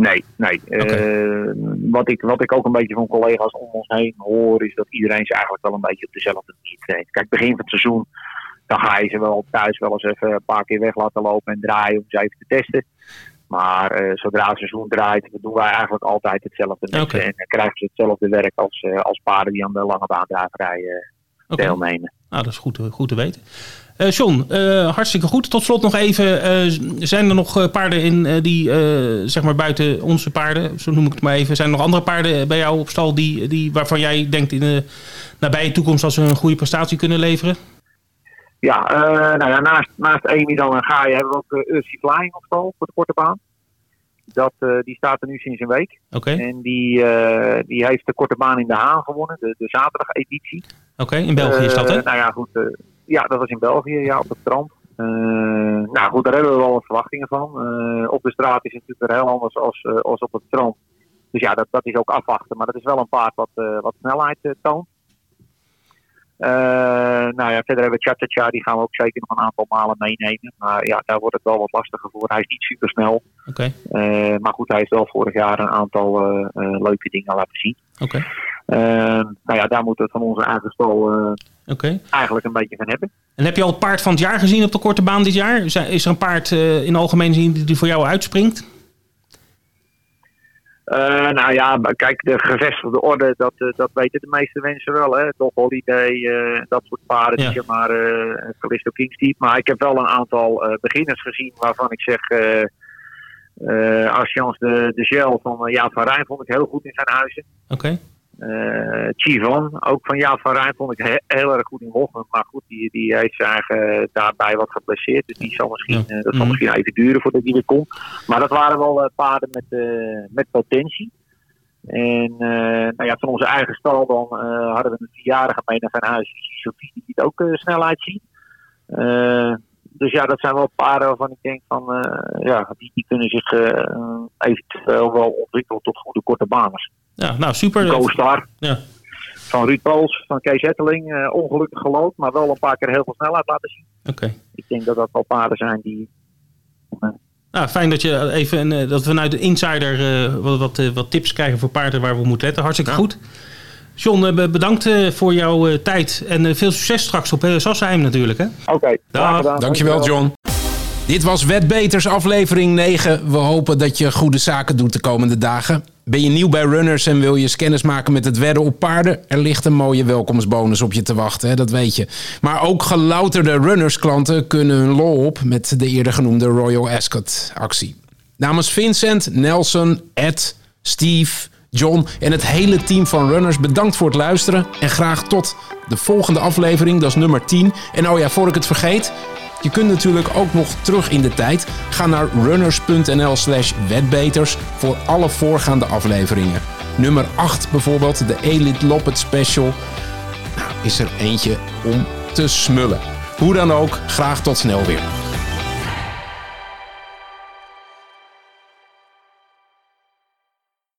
Nee, nee. Okay. Uh, wat, ik, wat ik ook een beetje van collega's om ons heen hoor, is dat iedereen ze eigenlijk wel een beetje op dezelfde manier traint. Kijk, begin van het seizoen, dan ga je ze wel thuis wel eens even een paar keer weg laten lopen en draaien om ze even te testen. Maar uh, zodra het seizoen draait, doen wij eigenlijk altijd hetzelfde. Okay. En dan krijgen ze hetzelfde werk als, uh, als paarden die aan de lange baandragerij okay. deelnemen. Nou, dat is goed, goed te weten. Uh, John, uh, hartstikke goed. Tot slot nog even, uh, zijn er nog paarden in die, zeg maar buiten onze paarden, zo noem ik het maar even, zijn er nog andere paarden bij jou op stal die, die, waarvan jij denkt in de nabije toekomst dat ze een goede prestatie kunnen leveren? Ja, nou ja, naast, naast Amy dan en Gaia hebben we ook Ursi Flying op stal voor de korte baan. Dat, die staat er nu sinds een week. Okay. En die, die heeft de korte baan in de Haan gewonnen, de, de zaterdag editie. Oké, okay, in België is dat hè? nou ja, goed ja, dat was in België, ja, op het strand. Uh, nou goed, daar hebben we wel wat verwachtingen van. Uh, op de straat is het natuurlijk heel anders als, uh, als op het strand. Dus ja, dat, dat is ook afwachten. Maar dat is wel een paard wat, wat snelheid toont. Nou ja, verder hebben we Cha-Cha-Cha, die gaan we ook zeker nog een aantal malen meenemen. Maar ja, daar wordt het wel wat lastiger voor. Hij is niet super snel. Okay. maar goed, hij heeft wel vorig jaar een aantal leuke dingen laten zien. Oké. Okay. nou ja, daar moeten we van onze eigen stal Okay. Eigenlijk een beetje van hebben. En heb je al het paard van het jaar gezien op de korte baan dit jaar? Is er een paard in algemeen zin die voor jou uitspringt? Uh, nou ja, kijk, de gevestigde orde, dat, uh, dat weten de meeste mensen wel. Hè? Toch Holiday, dat soort paarden, ja. zeg maar, Callisto Kingsteep. Maar ik heb wel een aantal beginners gezien waarvan ik zeg... Uh, de, de Gel van uh, Jaap van Rijn vond ik heel goed in zijn huizen. Oké. Uh, Chivan, ook van Jaap van Rijn, vond ik he heel erg goed in Hoffen. Maar goed, die, die heeft zich eigen daarbij wat geblesseerd. Dus die zal misschien, ja. uh, dat zal Mhm. misschien even duren voordat hij weer komt. Maar dat waren wel paarden met, met potentie. En nou ja, van onze eigen stal dan hadden we een vierjarige mee naar Van Huis. Sofie die liet ook snelheid zien. dus ja, dat zijn wel paarden waarvan ik denk van, ja, die, die kunnen zich eventueel wel ontwikkelen tot goede korte baners. Ja, nou super. Co-star. Ja. Van Ruud Pools, van Kees Hetteling. Uh, ongelukkig gelood, maar wel een paar keer heel veel snelheid laten zien. Oké. Okay. Ik denk dat dat wel paarden zijn die... Uh, nou, fijn dat, je even, uh, dat we vanuit de insider uh, wat, wat, wat, tips krijgen voor paarden waar we moeten letten. Hartstikke ja. goed. John, bedankt voor jouw tijd en veel succes straks op Sassheim natuurlijk. Oké, okay, dankjewel John. Dit was Wetbeters aflevering 9. We hopen dat je goede zaken doet de komende dagen. Ben je nieuw bij Runners en wil je eens kennis maken met het wedden op paarden? Er ligt een mooie welkomstbonus op je te wachten, hè? dat weet je. Maar ook gelouterde Runners-klanten kunnen hun lol op met de eerder genoemde Royal Ascot actie. Namens Vincent, Nelson, Ed, Steve, John en het hele team van Runners bedankt voor het luisteren. En graag tot de volgende aflevering, dat is nummer 10. En oh ja, voor ik het vergeet... Je kunt natuurlijk ook nog terug in de tijd. Ga naar runners.nl slash wetbeters voor alle voorgaande afleveringen. Nummer 8 bijvoorbeeld, de Elite Loppet Special. Nou, is er eentje om te smullen. Hoe dan ook, graag tot snel weer.